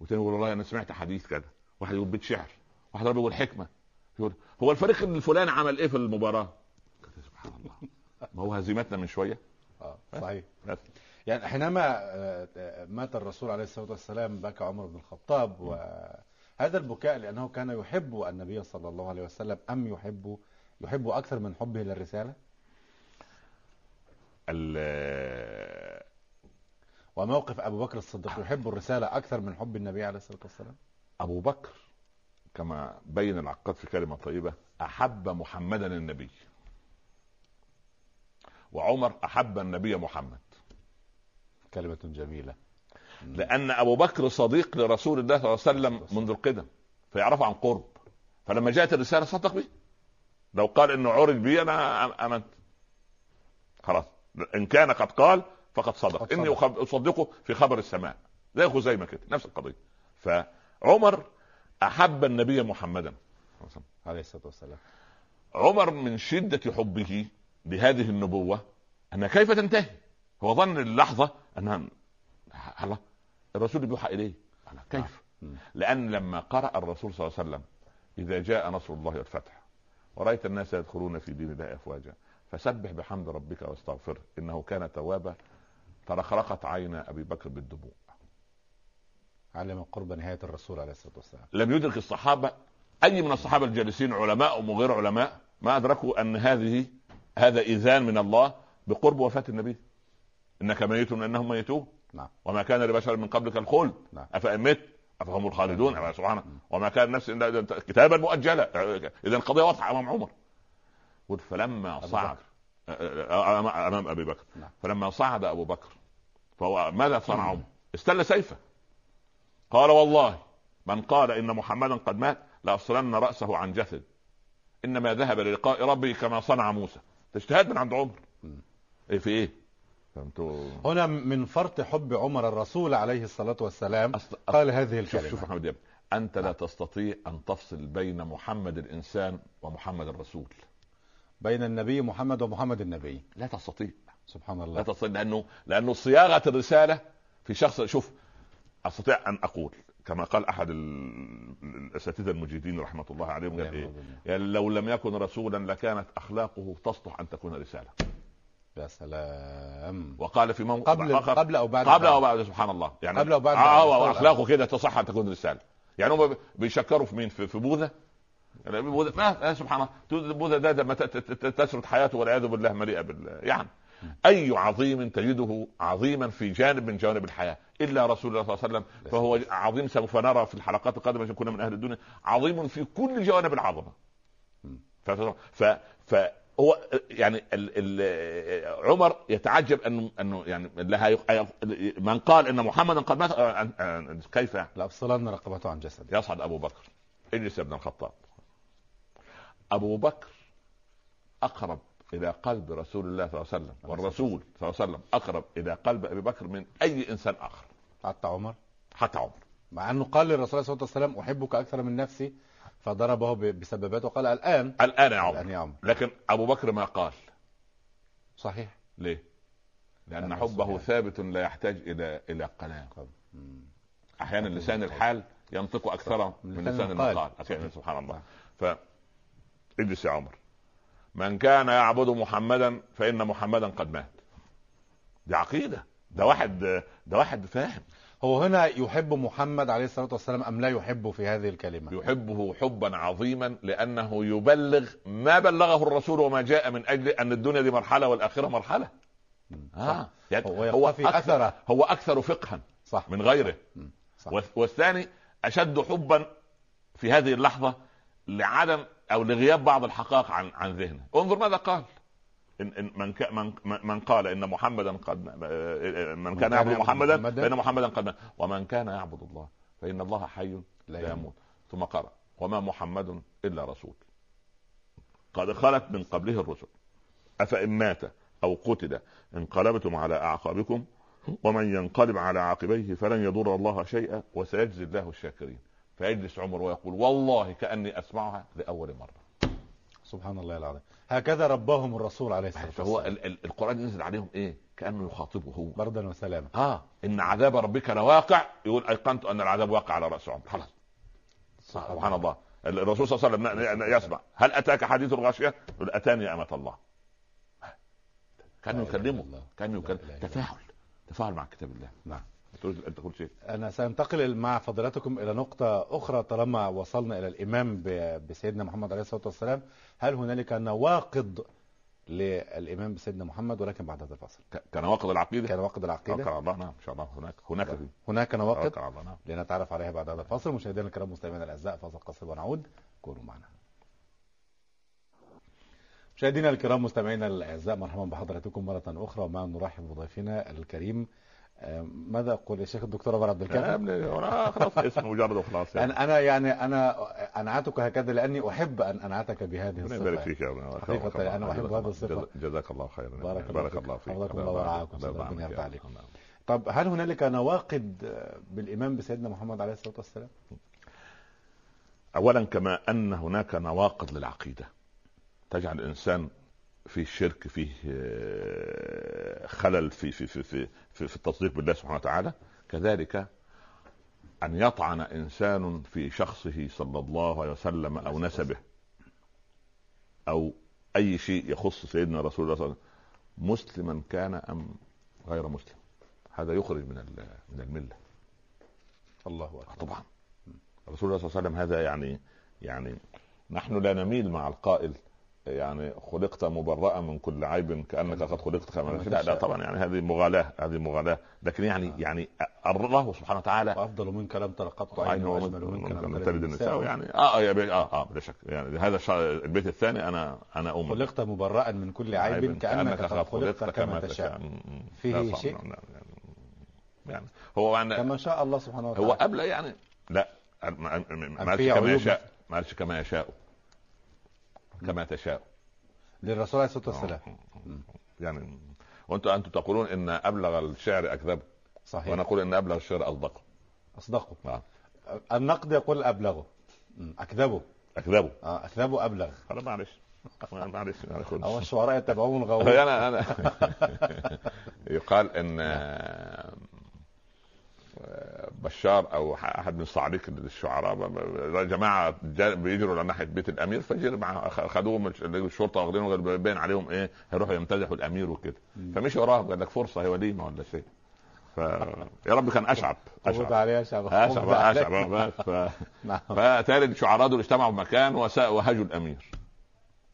وتاني يقول والله أنا سمعت حديث كذا واحد يقول بيت شعر واحد يقول حكمة. يقول هو الفريق الفلاني عمل إيه في المباراة؟ سبحان الله. ما هو هزيمتنا من شوية.
آه صحيح. يعني حينما آه، مات الرسول عليه الصلاة والسلام بكى عمر بن الخطاب وهذا البكاء لأنه كان يحب النبي صلى الله عليه وسلم أم يحب يحب أكثر من حبه للرسالة؟ وموقف أبو بكر الصديق يحب الرسالة أكثر من حب النبي عليه الصلاة والسلام؟
أبو بكر كما بين العقاد في كلمة طيبة أحب محمدا النبي. وعمر أحب النبي محمد.
كلمة جميلة.
لأن أبو بكر صديق لرسول الله صلى الله عليه وسلم منذ القدم فيعرفه عن قرب. فلما جاءت الرسالة صدق به لو قال إنه عرج بي أنا امنت خلاص. إن كان قد قال فقد صدق. إني أصدقه في خبر السماء. زي خزيمه كده نفس القضية. فعمر أحب النبي محمدا.
عليه الصلاة والسلام.
عمر من شدة حبه لهذه النبوة انها كيف تنتهي؟ هو ظن اللحظة أنها الله الرسول بيوحى إليه؟ كيف؟ لأن لما قرأ الرسول صلى الله عليه وسلم إذا جاء نصر الله والفتح ورأيت الناس يدخلون في دين الله أفواجا فسبح بحمد ربك واستغفره إنه كان توابا فرخرقت عين أبي بكر بالدموع.
علم قرب نهاية الرسول عليه الصلاة والسلام.
لم يدرك الصحابة أي من الصحابة الجالسين علماء وغير علماء ما أدركوا أن هذه هذا اذان من الله بقرب وفاة النبي. إنك ميت إنهم ميتون. نعم. وما كان لبشر من قبلك الخلد. نعم. أفإن مت؟ أفهم الخالدون؟ نعم. سبحانه وما كان نفس كتابا مؤجلا إذا القضية واضحة أمام عمر. فلما صعد امام ابي بكر نعم. فلما صعد ابو بكر فهو ماذا صنع عمر؟ استل سيفه قال والله من قال ان محمدا قد مات لاصلن راسه عن جسد انما ذهب للقاء ربه كما صنع موسى اجتهاد من عند عمر إيه في إيه
فهمتوا هنا من فرط حب عمر الرسول عليه الصلاه والسلام أصل... قال هذه الكلمة
شوف شوف محمد انت لا تستطيع ان تفصل بين محمد الانسان ومحمد الرسول
بين النبي محمد ومحمد النبي.
لا تستطيع.
سبحان الله.
لا تستطيع لأنه لأنه صياغة الرسالة في شخص شوف أستطيع أن أقول كما قال أحد الأساتذة المجيدين رحمة الله عليهم قال إيه؟ يعني لو لم يكن رسولا لكانت أخلاقه تصلح أن تكون رسالة.
يا سلام.
وقال في موقع
قبل آخر قبل أو بعد؟
قبل أو بعد سبحان الله.
يعني قبل أو بعد؟
آه أخلاقه كده تصح أن تكون رسالة. يعني هم بيشكروا في مين؟ في, في بوذا؟ ما سبحان الله. بوذا ده لما تسرد حياته والعياذ بالله مليئة بال يعني أي عظيم تجده عظيما في جانب من جوانب الحياة. إلا رسول الله صلى الله عليه وسلم فهو عظيم سوف نرى في الحلقات القادمة عشان كنا من أهل الدنيا. عظيم في كل جوانب العظمة. ف ف هو يعني ال ال عمر يتعجب انه انه يعني لها من قال إن محمدا قد مات كيف يعني؟
لافصلن رقبته عن جسد
يصعد أبو بكر إجلس يا ابن الخطاب. أبو بكر أقرب إلى قلب رسول الله صلى الله عليه وسلم والرسول صلى الله عليه وسلم أقرب إلى قلب أبي بكر من أي إنسان آخر.
حتى عمر؟
حتى عمر.
مع أنه قال للرسول صلى الله عليه وسلم أحبك أكثر من نفسي فضربه بسببات وقال الآن
الآن يا عمر, الآن يا عمر. لكن أبو بكر ما قال.
صحيح.
ليه؟ لأن حبه صحيح. ثابت لا يحتاج إلى إلى قناعه أحيانا لسان الحال ينطق أكثر من لسان المقال سبحان الله. ف اجلس يا عمر. من كان يعبد محمدا فإن محمدا قد مات. دي عقيدة. ده واحد ده واحد فاهم.
هو هنا يحب محمد عليه الصلاة والسلام أم لا يحبه في هذه الكلمة؟
يحبه حبا عظيما لأنه يبلغ ما بلغه الرسول وما جاء من أجل أن الدنيا دي مرحلة والآخرة مرحلة.
آه. يعني هو, هو في أكثر, أثره.
هو أكثر فقها صح. من غيره. صح. والثاني أشد حبا في هذه اللحظة لعدم أو لغياب بعض الحقائق عن عن ذهنه. انظر ماذا قال. إن إن من من من قال إن محمدا قد من كان يعبد محمدا فإن محمدا قد مات. ومن كان يعبد الله فإن الله حي لا يموت. ثم قرأ وما محمد إلا رسول. قد خلت من قبله الرسل. أفإن مات أو قتل انقلبتم على أعقابكم ومن ينقلب على عاقبيه فلن يضر الله شيئا وسيجزي الله الشاكرين. فيجلس عمر ويقول والله كأني أسمعها لأول مرة.
سبحان الله العظيم. هكذا رباهم الرسول عليه الصلاة
والسلام. فهو ال- ال- القرآن ينزل عليهم إيه؟ كأنه يخاطبه هو.
بردا وسلاما.
آه إن عذاب ربك لواقع يقول أيقنت أن العذاب واقع على رأس عمر. خلاص. سبحان الله. الرسول صلى الله عليه وسلم يسمع. هل أتاك حديث الغاشية؟ يقول أتاني أمة الله. كان يكلمه كان يكلم تفاعل. تفاعل مع كتاب الله.
نعم. أنا سأنتقل مع فضلاتكم إلى نقطة أخرى طالما وصلنا إلى الإمام بسيدنا محمد عليه الصلاة والسلام. هل هنالك نواقض للإمام بسيدنا محمد؟ ولكن بعد هذا الفصل
كنواقض العقيدة؟
كنواقض العقيدة؟
الله نعم إن شاء الله هناك هناك
هناك نواقض؟ نعم. لنتعرف عليها بعد هذا الفصل مشاهدينا الكرام مستمعينا الأعزاء فاصل قصير ونعود. كونوا معنا. مشاهدينا الكرام مستمعينا الأعزاء مرحبا بحضراتكم مرة أخرى. ومع نرحب بضيفنا الكريم ماذا أقول يا شيخ الدكتور عمر عبد
الكافي؟ خلاص اسمه مجرد وخلاص
يعني. أنا يعني أنا أنعتك هكذا لأني أحب أن أنعتك بهذه الصفة.
يبارك فيك يا
حقيقة أنا أحب هذه الصفة.
جزاك الله خيرا.
بارك, بارك الله فيك. حفظكم الله ورعاكم ربنا يرضى عليكم طب هل هنالك نواقض بالإمام بسيدنا محمد عليه الصلاة والسلام؟
اولا كما أن هناك نواقض للعقيدة. تجعل الإنسان فيه شرك فيه خلل في في في في في, في التصديق بالله سبحانه وتعالى. كذلك أن يطعن إنسان في شخصه صلى الله عليه وسلم أو نسبه أو أي شيء يخص سيدنا رسول الله صلى الله عليه وسلم مسلما كان أم غير مسلم. هذا يخرج من من الملة.
الله أكبر.
طبعا. رسول الله صلى الله عليه وسلم هذا يعني يعني نحن لا نميل مع القائل يعني خلقت مبرأ من كل عيب كأنك قد خلقت كما لا لا طبعا يعني هذه مغالاة هذه مغالاة. لكن يعني آه. يعني الله سبحانه وتعالى
افضل منك لم تر قط عين وأجمل منك لم
تلد النساء. يعني. آه يا آه آه بلا شك. يعني هذا البيت الثاني أنا أنا
ام خلقت مبرأ من كل عيب كأنك قد خلقت كما تشاء. فيه شيء؟
يعني هو
يعني كما شاء الله سبحانه وتعالى.
هو قبل يعني لا ما قالش كما يشاء. ما قالش كما يشاء. كما تشاء.
للرسول عليه الصلاة والسلام.
يعني وأنتم أنتم تقولون إن أبلغ الشعر أكذب. صحيح. وأنا أقول إن أبلغ الشعر أصدقه.
أصدقه. آه. النقد يقول أبلغه. أكذبه.
أكذبه.
آه أكذبه أبلغ.
أنا معلش. معلش.
هو الشعراء يتبعون الغاوون
أنا أنا يقال إن بشار أو احد من صعاليك الشعراء جماعة بيجروا على ناحية بيت الأمير فجر مع خدوهم الشرطة واخدينهم باين عليهم إيه هيروحوا يمتدحوا الأمير وكده. فمشي وراهم قال لك فرصة هي وليمه ولا شيء. ف يا رب كان أشعب
أشعب. عليه اشعب
اشعب اشعب ف... نعم. فبالتالي الشعراء دول اجتمعوا بمكان وهجوا الأمير.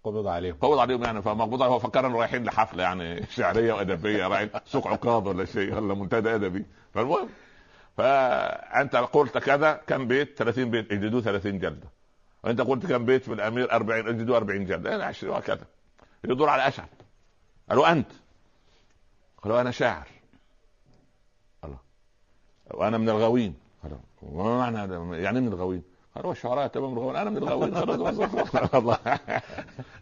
قبض عليهم.
قبض عليهم يعني فمقبوض هو فكر إنه رايحين لحفلة يعني شعرية وأدبية رايحين سوق عكاظ ولا شيء ولا منتدى أدبي. فالمهم فأنت قلت كذا كم بيت؟ 30 بيت اجلدوه 30 جلدة. وأنت قلت كم بيت في الأمير؟ 40 اجلدوه 40 جلدة. أنا 20 وهكذا. يدور على اشعر قالوا أنت. قالوا أنا شاعر. الله وأنا من الغاوين. قالوا ما معنى يعني من الغاوين؟ قالوا الشعراء تمام الغاوين. أنا من الغاوين.
الله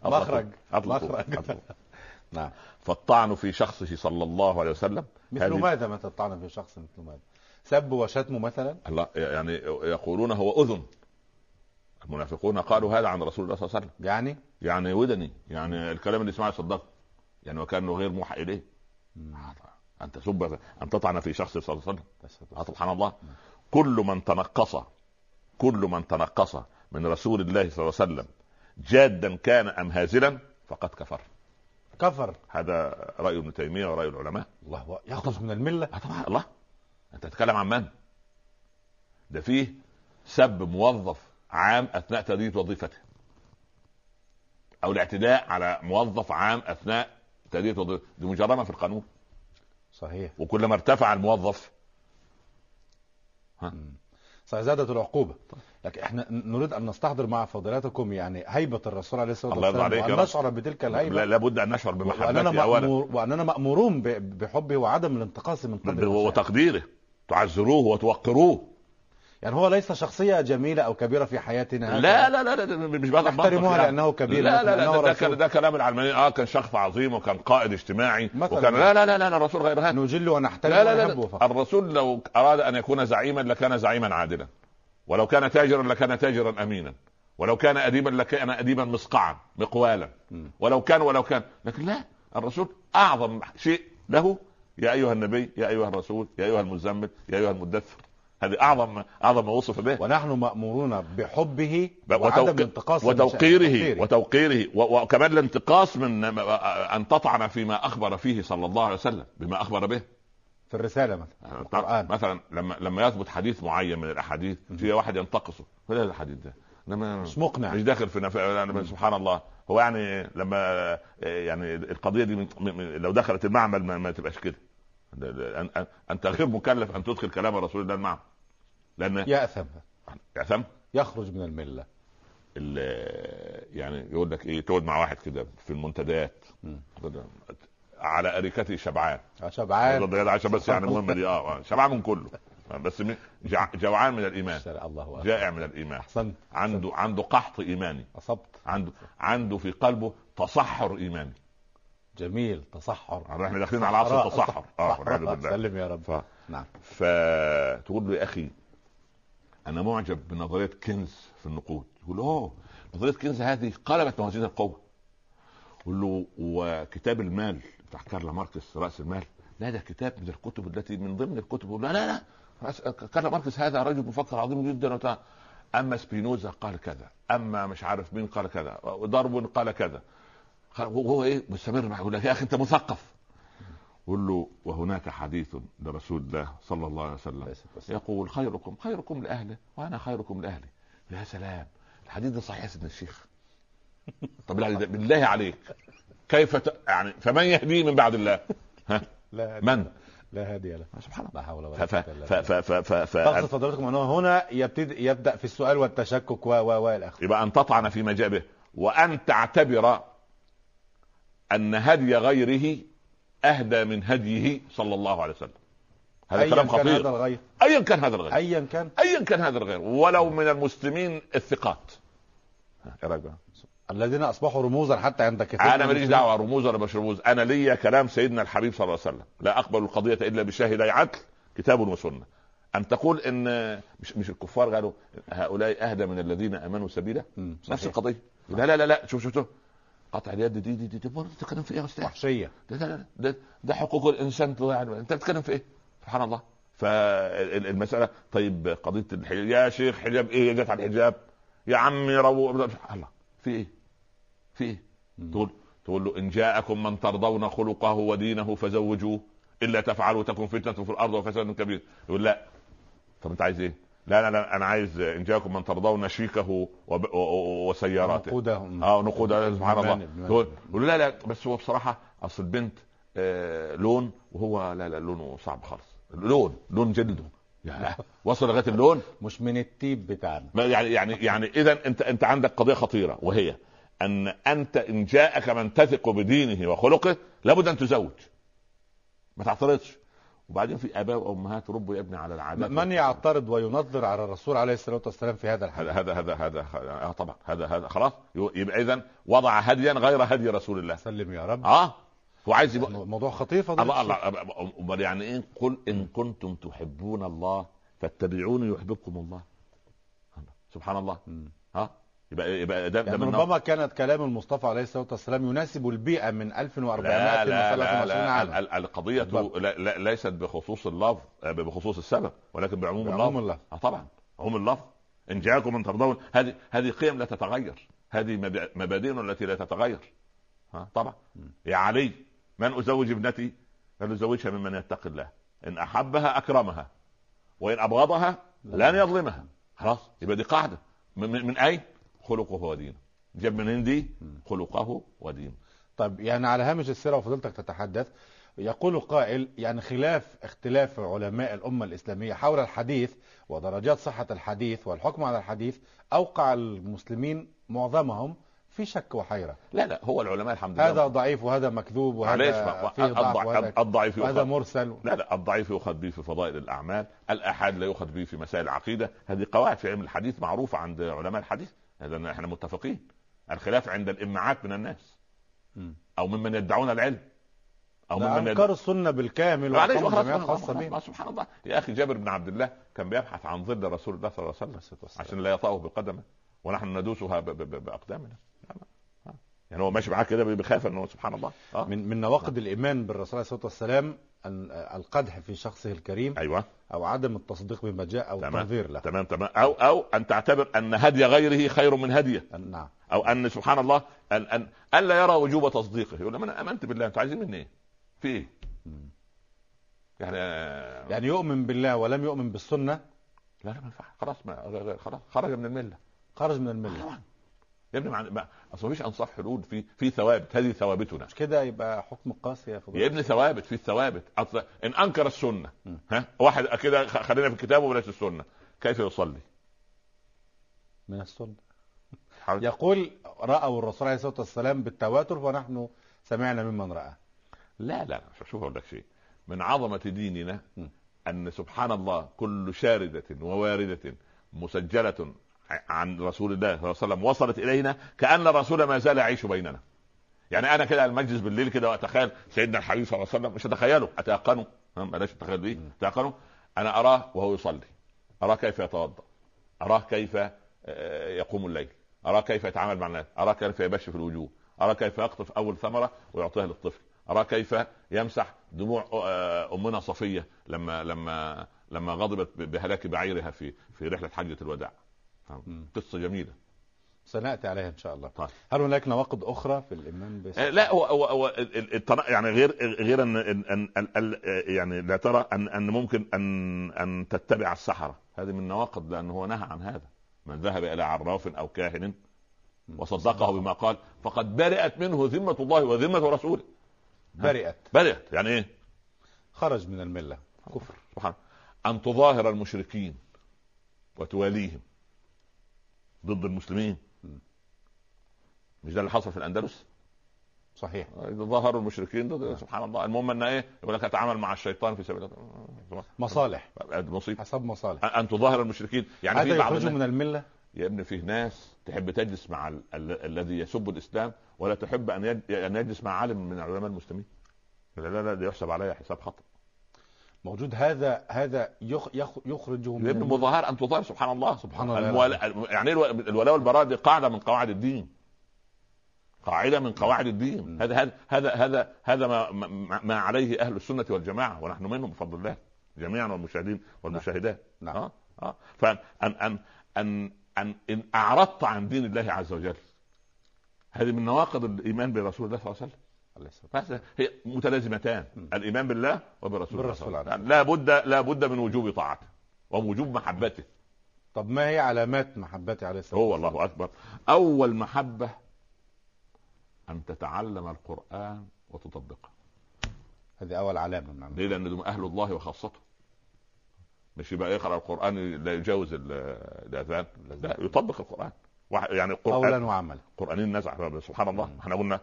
مخرج. مخرج.
نعم. فالطعن في شخصه صلى الله عليه وسلم.
مثل ماذا متى الطعن في شخص مثل ماذا؟ سب وشتم مثلا؟
الله يعني يقولون هو أذن. المنافقون قالوا هذا عن رسول الله صلى الله عليه وسلم.
يعني؟
يعني ودني يعني الكلام اللي سمعه صدقه يعني وكانه غير موحى إليه. أن تسب أن تطعن في شخص صلى الله عليه وسلم. سبحان الله. كل من تنقص كل من تنقص من رسول الله صلى الله عليه وسلم جادا كان أم هازلا فقد كفر.
كفر.
هذا رأي ابن تيمية ورأي العلماء.
الله يخرج من
الملة. الله. أنت تتكلم عن من؟ ده فيه سب موظف عام أثناء تاديه وظيفته. أو الاعتداء على موظف عام أثناء تاديه وظيفته. دي مجرمه في القانون.
صحيح.
وكلما ارتفع الموظف
ها؟ صحيح زادت العقوبة. لكن إحنا نريد أن نستحضر مع فضيلتكم يعني هيبة الرسول عليه الصلاة والسلام وأن نشعر بتلك الهيبة.
لابد أن نشعر بمحبته اولا
وأننا مأمورون بحبه وعدم الانتقاص من قبل
وتقديره. تعزروه وتوقروه
يعني هو ليس شخصية جميلة أو كبيرة في حياتنا
لا لا لا, لا مش
نحترمها يعني. لأنه كبير
لا لا لا ده, ده, ده كلام العلمانيين آه كان شخص عظيم وكان قائد اجتماعي وكان لا لا لا لا الرسول غير هذا
نجل ونحترم
لا لا لا, الرسول لو أراد أن يكون زعيما لكان زعيما عادلا ولو كان تاجرا لكان تاجرا أمينا ولو كان أديبا لكان أديبا مسقعا مقوالا ولو كان ولو كان لكن لا الرسول أعظم شيء له يا أيها النبي يا أيها الرسول يا أيها المزمل يا أيها المدثر. هذه اعظم أعظم ما وصف به.
ونحن مأمورون بحبه وعدم الانتقاص
وتوقيره وتوقيره. وكمان الانتقاص من أن تطعن فيما أخبر فيه صلى الله عليه وسلم بما أخبر به.
في الرسالة مثلا
آه، القرآن. مثلا لما لما يثبت حديث معين من الأحاديث في واحد ينتقصه. فلا الحديث ده.
مش مقنع.
مش داخل في نف... يعني سبحان الله. هو يعني لما يعني القضية دي لو دخلت المعمل ما, ما تبقاش كده. انت غير مكلف أن تدخل كلام رسول الله المعمل.
لأن ياثم
ياثم
يخرج من الملة.
يعني يقول لك إيه تقعد مع واحد كده في المنتديات. على اريكته شبعان.
آه، شبعان.
عشان بس يعني المهم دي آه شبعان من كله. بس جوعان من الإيمان.
الله
جائع من الإيمان.
أحسنت.
عنده عنده قحط إيماني.
أصبت.
عنده عنده في قلبه تصحر إيماني.
جميل تصحر.
إحنا داخلين على عصر التصحر.
آه سلم يا رب. ف...
نعم. فتقول له يا أخي أنا معجب بنظرية كينز في النقود. يقول أوه نظرية كينز هذه قلبت موازين القوة. يقول له وكتاب المال بتاع كارل ماركس رأس المال لا ده كتاب من الكتب التي من ضمن الكتب. لا لا لا كارل ماركس هذا رجل مفكر عظيم جدا وتع... أما سبينوزا قال كذا أما مش عارف مين قال كذا ودارون قال كذا. وهو إيه؟ مستمر معه يقول لك يا أخي أنت مثقف. قل له وهناك حديث لرسول الله صلى الله عليه وسلم. يقول خيركم خيركم لأهله وأنا خيركم لأهلي. يا سلام الحديث ده صحيح يا سيدنا الشيخ. طب بالله عليك. كيف ت... يعني فمن يهديه من بعد الله؟ ها؟
لا.
من؟
لا هادي له.
سبحان الله.
لا حول
ولا قوة إلا بالله.
تقصد فضلاتكم أنه هنا يبتدي يبدأ في السؤال والتشكك و و و
يبقى أن تطعن في مجابه. وأن تعتبر أن هدي غيره أهدى من هديه صلى الله عليه وسلم.
هذا كلام خطير. هذا الغير.
ايا كان هذا الغير.
ايا كان.
ايا كان هذا الغير. ولو من المسلمين الثقات.
إيه رأيك؟ الذين أصبحوا رموزا حتى عند
كثير أنا ماليش دعوة رموز ولا مش رموز. أنا ليا كلام سيدنا الحبيب صلى الله عليه وسلم. لا أقبل القضية إلا بشاهدي عدل كتاب وسنة. أن تقول إن مش مش الكفار قالوا هؤلاء أهدى من الذين آمنوا سبيلا؟ نفس القضية. لا لا لا لا شوف شوف شوف. قطع اليد دي دي دي, دي برضه تتكلم في إيه يا أستاذ؟
وحشية.
ده ده ده, ده حقوق الإنسان. يعني أنت بتتكلم في إيه؟ سبحان الله. فالمسألة طيب قضية الحجاب يا شيخ حجاب إيه؟ جت على الحجاب. يا عمي رو الله. في إيه؟ في إيه؟ تقول تقول له إن جاءكم من ترضون خلقه ودينه فزوجوه إلا تفعلوا تكن فتنة في الأرض وفساد كبير. يقول لا. طب أنت عايز إيه؟ لا لا لا أنا عايز إن جاءكم من ترضون شيكه وسياراته
نقوده
آه نقوده سبحان الله. يقول لا لا. بس هو بصراحة أصل البنت آه لون وهو لا لا لونه صعب خالص. لون لون جلده. يعني وصل لغاية اللون؟
مش من التيب بتاعنا.
يعني يعني يعني اذا انت أنت عندك قضية خطيرة وهي أن أنت إن جاءك من تثق بدينه وخلقه لابد أن تزوج. ما تعترضش. وبعدين في أباء وأمهات ربوا يا ابني على العادات
من يعترض وينظر على الرسول عليه الصلاة والسلام في هذا الحديث؟
هذا هذا هذا آه طبعا. هذا هذا خلاص. يبقى اذا وضع هديا غير هدي رسول الله.
سلم يا رب.
آه. هو عايز
يبقى موضوع خطير
فضل الله الله يعني إيه؟ قل إن كنتم تحبون الله فاتبعوني يحببكم الله. سبحان الله. ها؟ يبقى يبقى
ده, يعني ده من ربما كانت كلام المصطفى عليه الصلاة والسلام يناسب البيئة من 1400
لا لا لا, لا, لا القضية لا لا ليست بخصوص اللفظ بخصوص السبب ولكن بعموم اللفظ بعموم اللفظ. آه طبعا عموم اللفظ. إن جاءكم من ترضون. هذه هذه قيم لا تتغير. هذه مبادئ التي لا تتغير. ها طبعا. يا علي من أزوج ابنتي؟ قال ازوجها ممن يتقي الله. إن أحبها أكرمها وإن أبغضها لن يظلمها. خلاص يبقى دي قاعدة. من, من أين؟ خلقه ودينه. جاب من عندي خلقه ودينه.
طيب يعني على هامش السيرة وفضلتك تتحدث يقول قائل يعني خلاف اختلاف علماء الأمة الإسلامية حول الحديث ودرجات صحة الحديث والحكم على الحديث أوقع المسلمين معظمهم في شك وحيرة.
لا لا هو العلماء الحمد لله.
هذا ضعيف وهذا مكذوب وهذا
فيه ضعف وهذا الضعيف
وهذا مرسل.
لا لا الضعيف يؤخذ به في فضائل الأعمال الأحاد لا يؤخذ به في مسائل العقيدة. هذه قواعد في علم الحديث معروفة عند علماء الحديث. هذا إحنا متفقين. الخلاف عند الامعات من الناس. أو ممن يدعون العلم.
أو ممن انكار يد... السنة بالكامل
خاصة به سبحان الله. يا أخي جابر بن عبد الله كان بيبحث عن ظل رسول الله صلى الله عليه وسلم عشان لا يطأه بقدمه ونحن ندوسها باقدامنا يعني هو ماشي معاه كده بيخاف إنه سبحان الله.
آه. من من نواقض الإيمان بالرسول عليه الصلاة والسلام القدح في شخصه الكريم
أيوه.
أو عدم التصديق بما جاء أو التنظير له.
تمام تمام. أو أو أن تعتبر أن هدي غيره خير من هديه.
نعم.
أو أن سبحان الله ان ان الا يرى وجوب تصديقه. يقول أنا آمنت بالله. أنتوا عايزين مني إيه؟ في إيه؟
يعني يعني يؤمن بالله ولم يؤمن بالسنة؟
لا لا ما ينفعش خلاص ما خلاص خرج من الملة.
خرج من الملة.
يا ابني مع... أصل مفيش أنصاف حدود في في ثوابت. هذه ثوابتنا.
مش كده يبقى حكم قاسي يا
فضل يا ابني ثوابت في الثوابت أصل إن أنكر السنة م. ها؟ واحد كده خلينا في الكتاب وبلاش السنة. كيف يصلي؟
من السنة. يقول رأوا الرسول عليه الصلاة والسلام بالتواتر ونحن سمعنا ممن رأى.
لا لا شوف أقول لك شيء. من عظمة ديننا م. أن سبحان الله كل شاردة وواردة مسجلة عن رسول الله صلى الله عليه وسلم وصلت إلينا كأن الرسول ما زال يعيش بيننا. يعني أنا كده المجلس بالليل كده واتخيل سيدنا الحبيب صلى الله عليه وسلم مش اتخيله أتيقنه؟ بلاش اتخيل بيه أتيقنه؟ أنا أراه وهو يصلي. أراه كيف يتوضأ. أراه كيف آه، يقوم الليل. أراه كيف يتعامل مع الناس. أراه كيف يبش في الوجوه أراه كيف يقطف أول ثمرة ويعطيها للطفل. ارى كيف يمسح دموع آه، أمنا صفية لما لما لما غضبت بهلاك بعيرها في في رحلة حجة الوداع. قصة جميلة.
سنأتي عليها إن شاء الله. طيب. هل هناك نواقض أخرى في الإيمان
بس... لا هو هو, هو يعني غير غير ان ان, أن يعني لا ترى ان أن ممكن ان أن تتبع السحرة. هذه من نواقض لأنه هو نهى عن هذا. من ذهب إلى عراف أو كاهن وصدقه بما قال فقد برئت منه ذمة الله وذمة رسوله.
برئت.
برئت. يعني إيه؟
خرج من الملة. كفر.
سبحان أن تظاهر المشركين وتواليهم. ضد المسلمين. مش ده اللي حصل في الأندلس؟
صحيح.
ظهروا المشركين ضد سبحان الله. المهم إن إيه؟ يقول لك أتعامل مع الشيطان في سبيل
مصالح.
مصيبه
حسب مصالح.
ان تظاهر المشركين.
يعني في بعض من الملة؟
يا ابني فيه ناس تحب تجلس مع ال... ال... الذي يسب الإسلام ولا تحب أن يد... أن يجلس مع عالم من علماء المسلمين؟ لا لا لا ده يحسب عليها حساب خطا
موجود هذا هذا يخ... يخ... يخرجه
من ابن مظاهر أن تظاهر سبحان الله.
سبحان الله الموال...
يعني الولاء والبراء دي قاعدة من قواعد الدين. قاعدة من قواعد الدين. هذا هذا هذا هذا هذا ما, ما عليه أهل السنة والجماعة ونحن منهم بفضل الله جميعا والمشاهدين والمشاهدات.
نعم. آه
آه فأن أن أن أن أن إن أعرضت عن دين الله عز وجل هذه من نواقض الإيمان برسول الله صلى الله عليه وسلم. هي متلازمتان الإيمان بالله وبرسول الله صلى الله عليه وسلم. لا بد لا بد من وجوب طاعته ووجوب محبته.
طب ما هي علامات محبته عليه
الصلاة؟ هو الله أكبر. أول محبة أن تتعلم القرآن وتطبقه.
هذه أول علامة
من ليه؟ لأن دول أهل الله وخاصته. مش يبقى يقرأ القرآن لا يجاوز الأذان لا يطبق القرآن.
يعني القرآن قولا وعملا.
قرآنين نزع سبحان الله. إحنا قلنا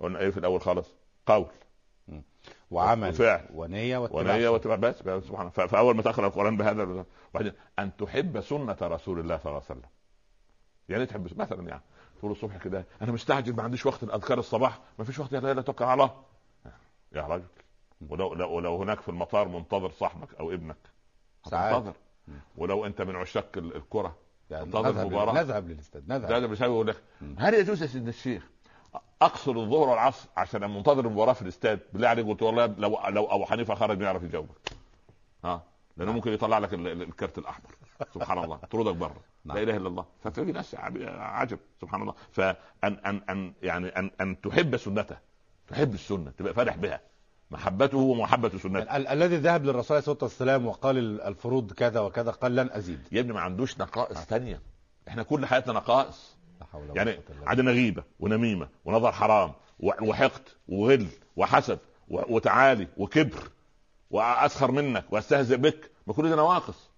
قلنا إيه في الأول خالص قول.
وعمل
وفعل.
ونية
واتباع. ونية واتباع بس سبحان الله. فأول ما تقرا القرآن بهذا وبعدين أن تحب سنة رسول الله صلى الله عليه وسلم. يعني تحب مثلا يعني تقول الصبح كده أنا مستعجل ما عنديش وقت الاذكار الصباح ما فيش وقت يا لا توكل على الله. يا رجل ولو لو, لو هناك في المطار منتظر صاحبك أو ابنك
ساعات.
ولو أنت من عشاق الكرة
يعني نذهب مباراة. نذهب للاستاد
نذهب. نذهب هل يجوز يا سيدنا الشيخ أقصر الظهر والعصر عشان منتظر المباراه في الاستاد. بالله عليك قلت والله لو لو أبو حنيفة خرج يعرف يجاوبك. ها؟ لأنه ممكن يطلع لك الكارت الأحمر. سبحان الله. طردك بره. لا إله إلا الله. ففي ناس عجب. سبحان الله. فان ان ان يعني ان أن تحب سنته. تحب السنة. تبقى فرح بها. محبته ومحبة سنته.
ال- الذي ذهب للرسول عليه الصلاة والسلام وقال الفروض كذا وكذا قال لن أزيد.
يا ابني ما عندوش نقائص ثانية إحنا كل حياتنا نقائص. يعني عندنا غيبة ونميمة ونظر حرام وحقد وغل وحسد وتعالي وكبر وأسخر منك وأستهزئ بك ما كل دي نواقص.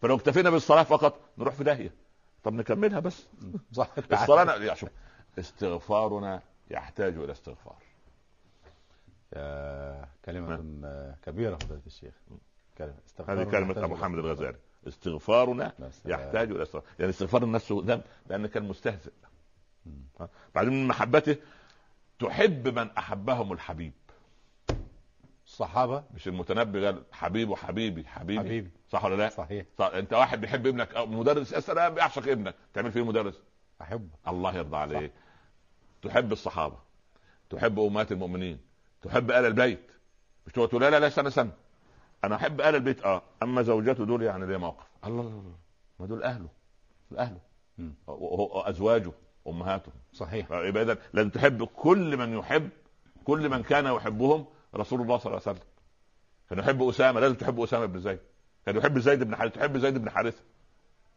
فلو اكتفينا بالصلاة فقط نروح في داهية. طب نكملها بس.
صح.
الصلاة يا شوف. استغفارنا يحتاج إلى استغفار.
كلمة كبيرة فضيلة الشيخ.
هذه كلمة أبو حامد الغزالي. استغفارنا يحتاج إلى استغفار. يعني استغفار الناس ذنب لأن كان مستهزئ. بعدين من محبته تحب من أحبهم الحبيب.
الصحابة؟
مش المتنبي قال حبيب وحبيبي حبيبي.
حبيبي.
صح ولا لا؟
صحيح.
صح. أنت واحد بيحب ابنك أو مدرس سلام بيعشق ابنك. تعمل فيه مدرس؟
أحبه.
الله يرضى عليك تحب الصحابة. تحب أمهات المؤمنين. تحب آل البيت. مش تقول لا لا لا استنى استنى. أنا أحب آل البيت آه. أما زوجته دول يعني ليه موقف. الله الله ما دول أهله أهله. وازواجه أمهاته.
صحيح.
اذا لازم تحب كل من يحب كل من كان يحبهم رسول الله صلى الله عليه وسلم. كان يحب أسامة. لازم تحب أسامة بن زيد. كان يحب زيد بن حارثة. تحب زيد بن حارثة.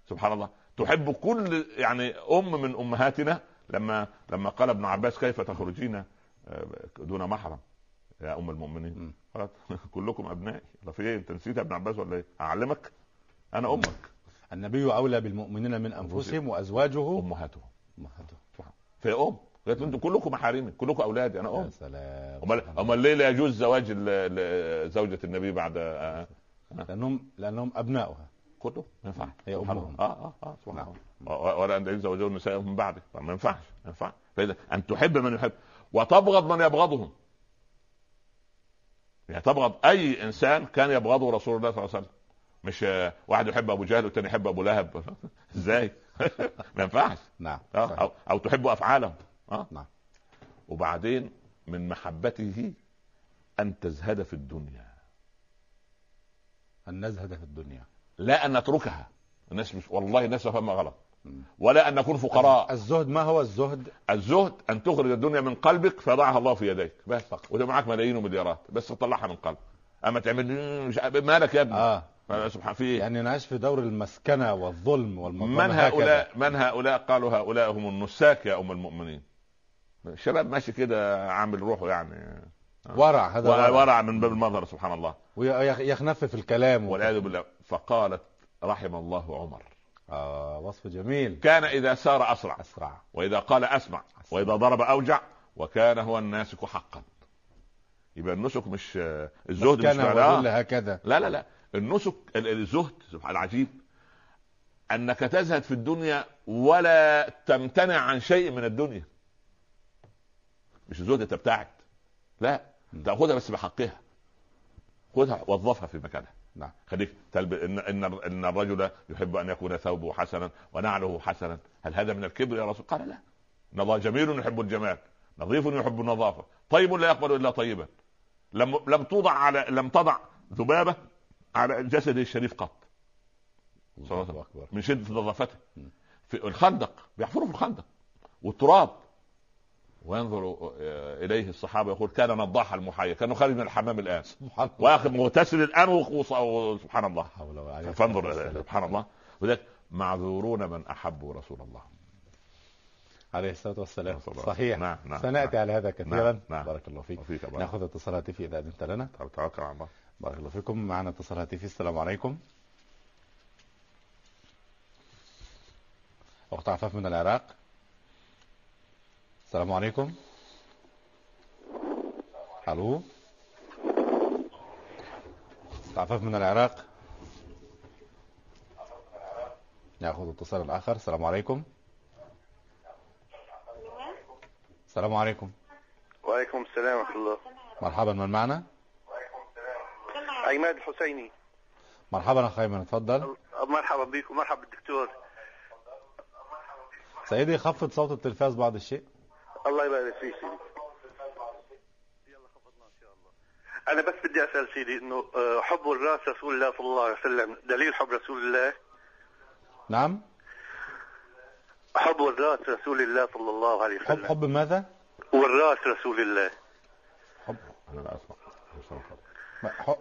سبحان الله. تحب كل يعني أم من أمهاتنا. لما لما قال ابن عباس كيف تخرجين آه، دون محرم. يا أم المؤمنين. خلاص. كلكم أبنائي. في إيه؟ أنت نسيت ابن عباس ولا إيه؟ أعلمك. أنا أمك.
النبي أولى بالمؤمنين من أنفسهم وأزواجه.
أمهاتهم. أمهاتهم. في أم. قالت أنتم كلكم محارمي كلكم أولادي. أنا أم.
يا سلام.
امال أمال ليه لا يجوز زواج زوجة النبي بعد آه،
آه. لانهم لأنهم أبناؤها.
كله. ما ينفعش.
هي أمهم.
آه آه آه. سبحان الله. ولا ان يتزوجون النساء من بعده ما ينفعش. ما ينفعش. فإذا أن تحب من يحب. وتبغض من يبغضهم. يعني تبغض أي إنسان كان يبغضه رسول الله صلى الله عليه وسلم. مش واحد يحب أبو جهل والثاني يحب أبو لهب. إزاي؟ ما ينفعش.
نعم.
آه، أو, أو تحب أفعالهم.
آه. نعم.
وبعدين من محبته أن تزهد في الدنيا.
أن نزهد في الدنيا.
لا أن نتركها. الناس مش والله الناس فهمها غلط. ولا أن نكون فقراء.
الزهد ما هو الزهد؟
الزهد أن تخرج الدنيا من قلبك فيضعها الله في يديك. بس فقط. وده معاك ملايين ومليارات. بس تطلعها من قلبك. أما تعمل مش مالك يا ابني؟
آه.
سبحان في
يعني نعيش في دور المسكنة والظلم
والمظلمه من هؤلاء هكذا. من هؤلاء قالوا هؤلاء هم النساك يا أم المؤمنين. الشباب ماشي كده عامل روحه يعني.
ورع هذا
ورع, ورع. من باب المظهر سبحان الله.
ويخنف في الكلام.
والعياذ بالله. فقالت رحم الله عمر.
آه وصف جميل.
كان إذا سار أسرع.
أسرع.
وإذا قال أسمع, أسرع. وإذا ضرب أوجع وكان هو الناسك حقا. يبقى النسك مش الزهد مش
كان هكذا.
لا لا لا. النسك الزهد سبحان العجيب. أنك تزهد في الدنيا ولا تمتنع عن شيء من الدنيا. مش الزهد تبتعد لا. تأخذها بس بحقها. خذها وظفها في مكانها.
نعم.
خليك تلب... ان إن إن الرجل يحب أن يكون ثوبه حسنا ونعله حسنا. هل هذا من الكبر يا رسول؟ قال لا. نضا جميل يحب الجمال نظيف يحب النظافة طيب لا يقبل إلا طيبا. لم لم توضع على لم تضع ذبابة على جسده الشريف قط. الله أكبر. من شدة نظافته. في الخندق بيحفروا في الخندق. والتراب. وينظر إليه الصحابة يقول كان نضاح المحيا كأنه خارج من الحمام الآن. وآخر مغتسل الآن وسبحان الله. فانظر سبحان الله. وذلك معذورون من أحبوا رسول الله.
عليه الصلاة والسلام. صحيح. نعم نعم سنأتي نعم. على هذا كثيرا. نعم نعم. بارك الله فيك. وفيك نأخذ اتصال هاتفي إذا أذنت لنا.
توكل على الله.
بارك الله فيكم. معنا اتصال هاتفي. السلام عليكم. أخت عفاف من العراق. السلام عليكم. ألو. عفاف من العراق. ناخذ اتصال الآخر السلام عليكم. السلام عليكم.
وعليكم السلام ورحمة الله.
مرحبا من معنا؟
عماد الحسيني.
مرحبا اخ ايمن اتفضل.
مرحبا بك ومرحبا بالدكتور.
سيدي خفض صوت التلفاز بعض الشيء.
الله يبارك فيك. سيدي يلا خفضنا إن شاء الله. أنا بس بدي أسأل سيدي إنه آه، حب الراس رسول الله صلى الله عليه وسلم دليل حب رسول الله؟
نعم.
حب الراس رسول الله صلى الله عليه وسلم.
حب حب ماذا؟
والراس رسول الله.
حب. أنا لا أسمع.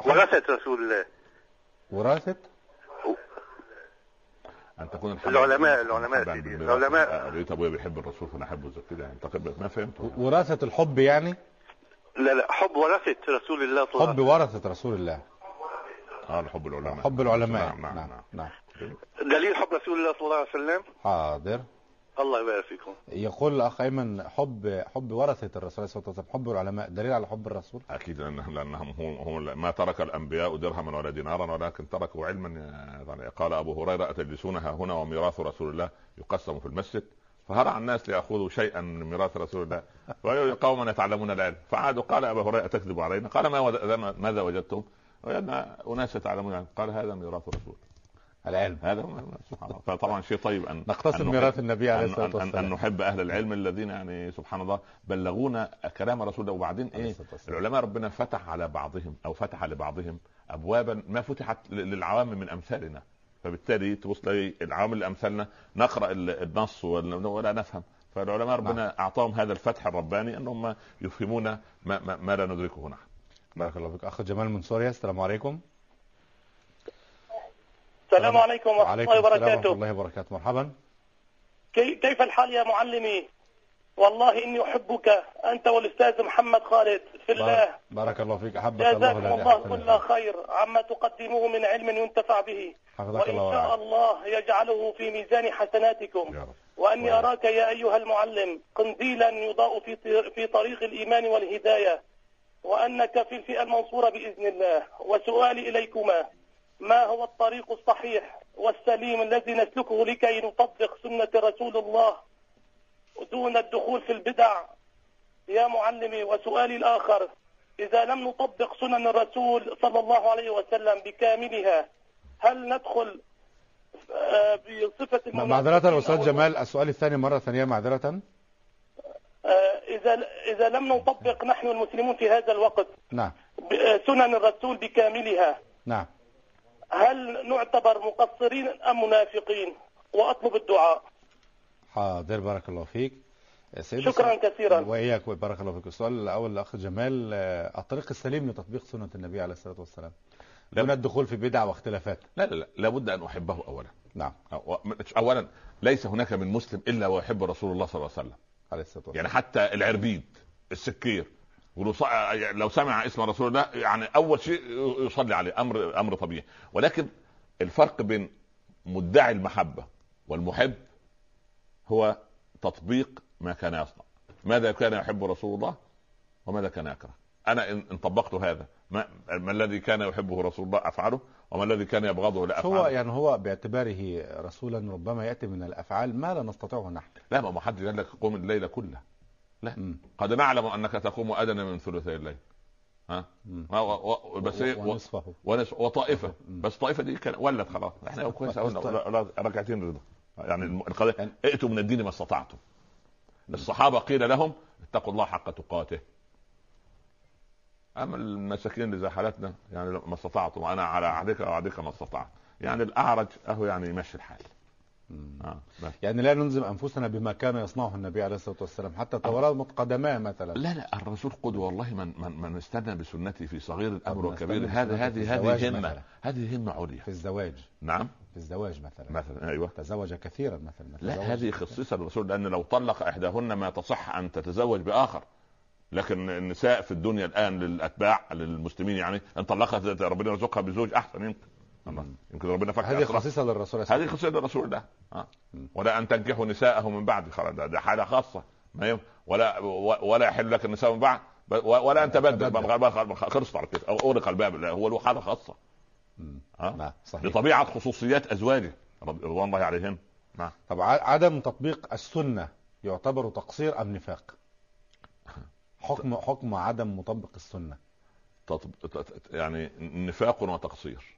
وراثة رسول الله.
وراثة؟
أن تكون
العلماء العلماء العلماء.
ريت أبويا بيحب الرسول فأنا أحبه زي كده يعني. ما فهمت
وراثة الحب يعني؟
لا لا حب ورثة رسول الله
صلى الله حب ورثة رسول الله.
آه حب العلماء.
حب العلماء. نعم
نعم, نعم. نعم. دليل حب رسول الله صلى الله عليه وسلم؟
حاضر.
الله يبارك فيكم.
يقول الأخ أيمن حب حب ورثة الرسول صلى الله عليه وسلم حب العلماء دليل على حب الرسول؟
أكيد لانهم لأنهم هم ما ترك الأنبياء درهما ولا دينارا ولكن تركوا علما يعني قال أبو هريرة اتجلسونها هنا وميراث رسول الله يقسم في المسجد؟ فهرع الناس ليأخذوا شيئا من ميراث رسول الله. قوما يتعلمون العلم. فعادوا قال أبو هريرة تكذب علينا؟ قال ما ماذا وجدتم؟ وجدنا أناس يتعلمون قال هذا ميراث رسول
العلم.
هذا فطبعا شيء طيب
ان نقتصر ميراث النبي عليه الصلاة
والسلام أن, ان نحب أهل العلم الذين يعني سبحان الله بلغونا كلام رسول الله وبعدين إيه؟ العلماء ربنا فتح على بعضهم أو فتح لبعضهم ابوابا ما فتحت للعوام من أمثالنا. فبالتالي تبص تلاقي العوام اللي أمثالنا نقرأ النص ولا نفهم. فالعلماء ربنا نعم. أعطاهم هذا الفتح الرباني أنهم يفهمون ما, ما, ما لا ندركه نحن.
بارك الله فيك. أخ جمال من سوريا السلام عليكم.
السلام عليكم ورحمة الله وبركاته. ورحمة
الله وبركاته. مرحبا.
كيف الحال يا معلمي؟ والله إني أحبك أنت والأستاذ محمد خالد. في الله.
بارك الله فيك. أحبك
الله جزاكم الله كل خير عما تقدموه من علم ينتفع به. وإن شاء الله يجعله في ميزان حسناتكم. وأني أراك يا أيها المعلم قنديلا يضاء في في طريق الإيمان والهداية. وأنك في الفئة المنصورة بإذن الله. وسؤالي إليكما. ما هو الطريق الصحيح والسليم الذي نسلكه لكي نطبق سنة رسول الله دون الدخول في البدع؟ يا معلمي وسؤالي الآخر إذا لم نطبق سنن الرسول صلى الله عليه وسلم بكاملها هل ندخل
آه، بصفة معذرة أستاذ جمال السؤال الثاني مرة ثانية معذرة.
آه، إذا إذا لم نطبق نحن المسلمون في هذا الوقت
نعم.
سنن الرسول بكاملها
نعم.
هل نعتبر مقصرين أم منافقين؟ وأطلب الدعاء.
حاضر بارك الله فيك.
شكرا كثيرا.
وإياك وبارك الله فيك. السؤال الأول الاخ جمال آه، الطريق السليم لتطبيق سنة النبي عليه الصلاة والسلام. دون الدخول في بدع واختلافات.
لا لا لا. لابد أن أحبه اولا.
نعم.
اولا ليس هناك من مسلم إلا ويحب رسول الله صلى الله عليه وسلم.
عليه الصلاة والسلام.
يعني حتى العربيد السكير لو سمع اسم رسول الله يعني أول شيء يصلي عليه أمر أمر طبيعي. ولكن الفرق بين مدعي المحبة والمحب هو تطبيق ما كان يصنع. ماذا كان يحب رسول الله وماذا كان يكره؟ أنا إن طبقت هذا. ما, ما الذي كان يحبه رسول الله أفعله وما الذي كان يبغضه لا افعله
هو يعني هو باعتباره رسولا ربما يأتي من الأفعال ما لا نستطيعه نحن.
لا ما حد قال لك قوم الليل كله. لا. م. قد نعلم أنك تقوم أدنى من ثلثي الليل. ها؟ و... و... بس
إيه ونصفه.
ونصف وطائفة. بس الطائفه دي كان ولت خلاص. إحنا كويس ركعتين رضا يعني القضية يعني ائتوا من الدين ما استطعتم. الصحابة قيل لهم اتقوا الله حق تقاته. أما المساكين اللي زي حالتنا يعني ما استطعتم وأنا على عهدك وعهدك ما استطعت. يعني الأعرج أهو يعني يمشي الحال.
آه. يعني لا نلزم أنفسنا بما كان يصنعه النبي عليه الصلاة والسلام حتى تورط قدماه مثلا.
لا لا الرسول قدوه والله من من, من استنى بسنته في صغير الأمر وكبير. هذا هذه هذه همة. هذه همة عليا
في الزواج.
نعم.
في الزواج مثلا.
مثلا أيوه.
تزوج كثيرا مثلا.
لا هذه خصيصه الرسول لأن لو طلق إحداهن ما تصح أن تتزوج بآخر. لكن النساء في الدنيا الآن للأتباع للمسلمين يعني أن طلقت ربنا يرزقها بزوج أحسن يمكن. يمكن ربنا فكر
هذه خصيصة للرسول
هذه خصيصة للرسول ده. أه؟ ولا أن تنكحوا نساءه من بعد. ده حالة خاصة. ما ولا ولا يحل لك النساء من بعد. ولا أن تبدل. خلصت على كده أغلق الباب. هو له حالة خاصة.
أه؟ صحيح.
لطبيعة خصوصيات أزواجه. رضوان الله عليهم.
نعم. طب عدم تطبيق السنة يعتبر تقصير أم نفاق؟ حكم حكم عدم مطبق السنة.
تطب... يعني نفاق وتقصير.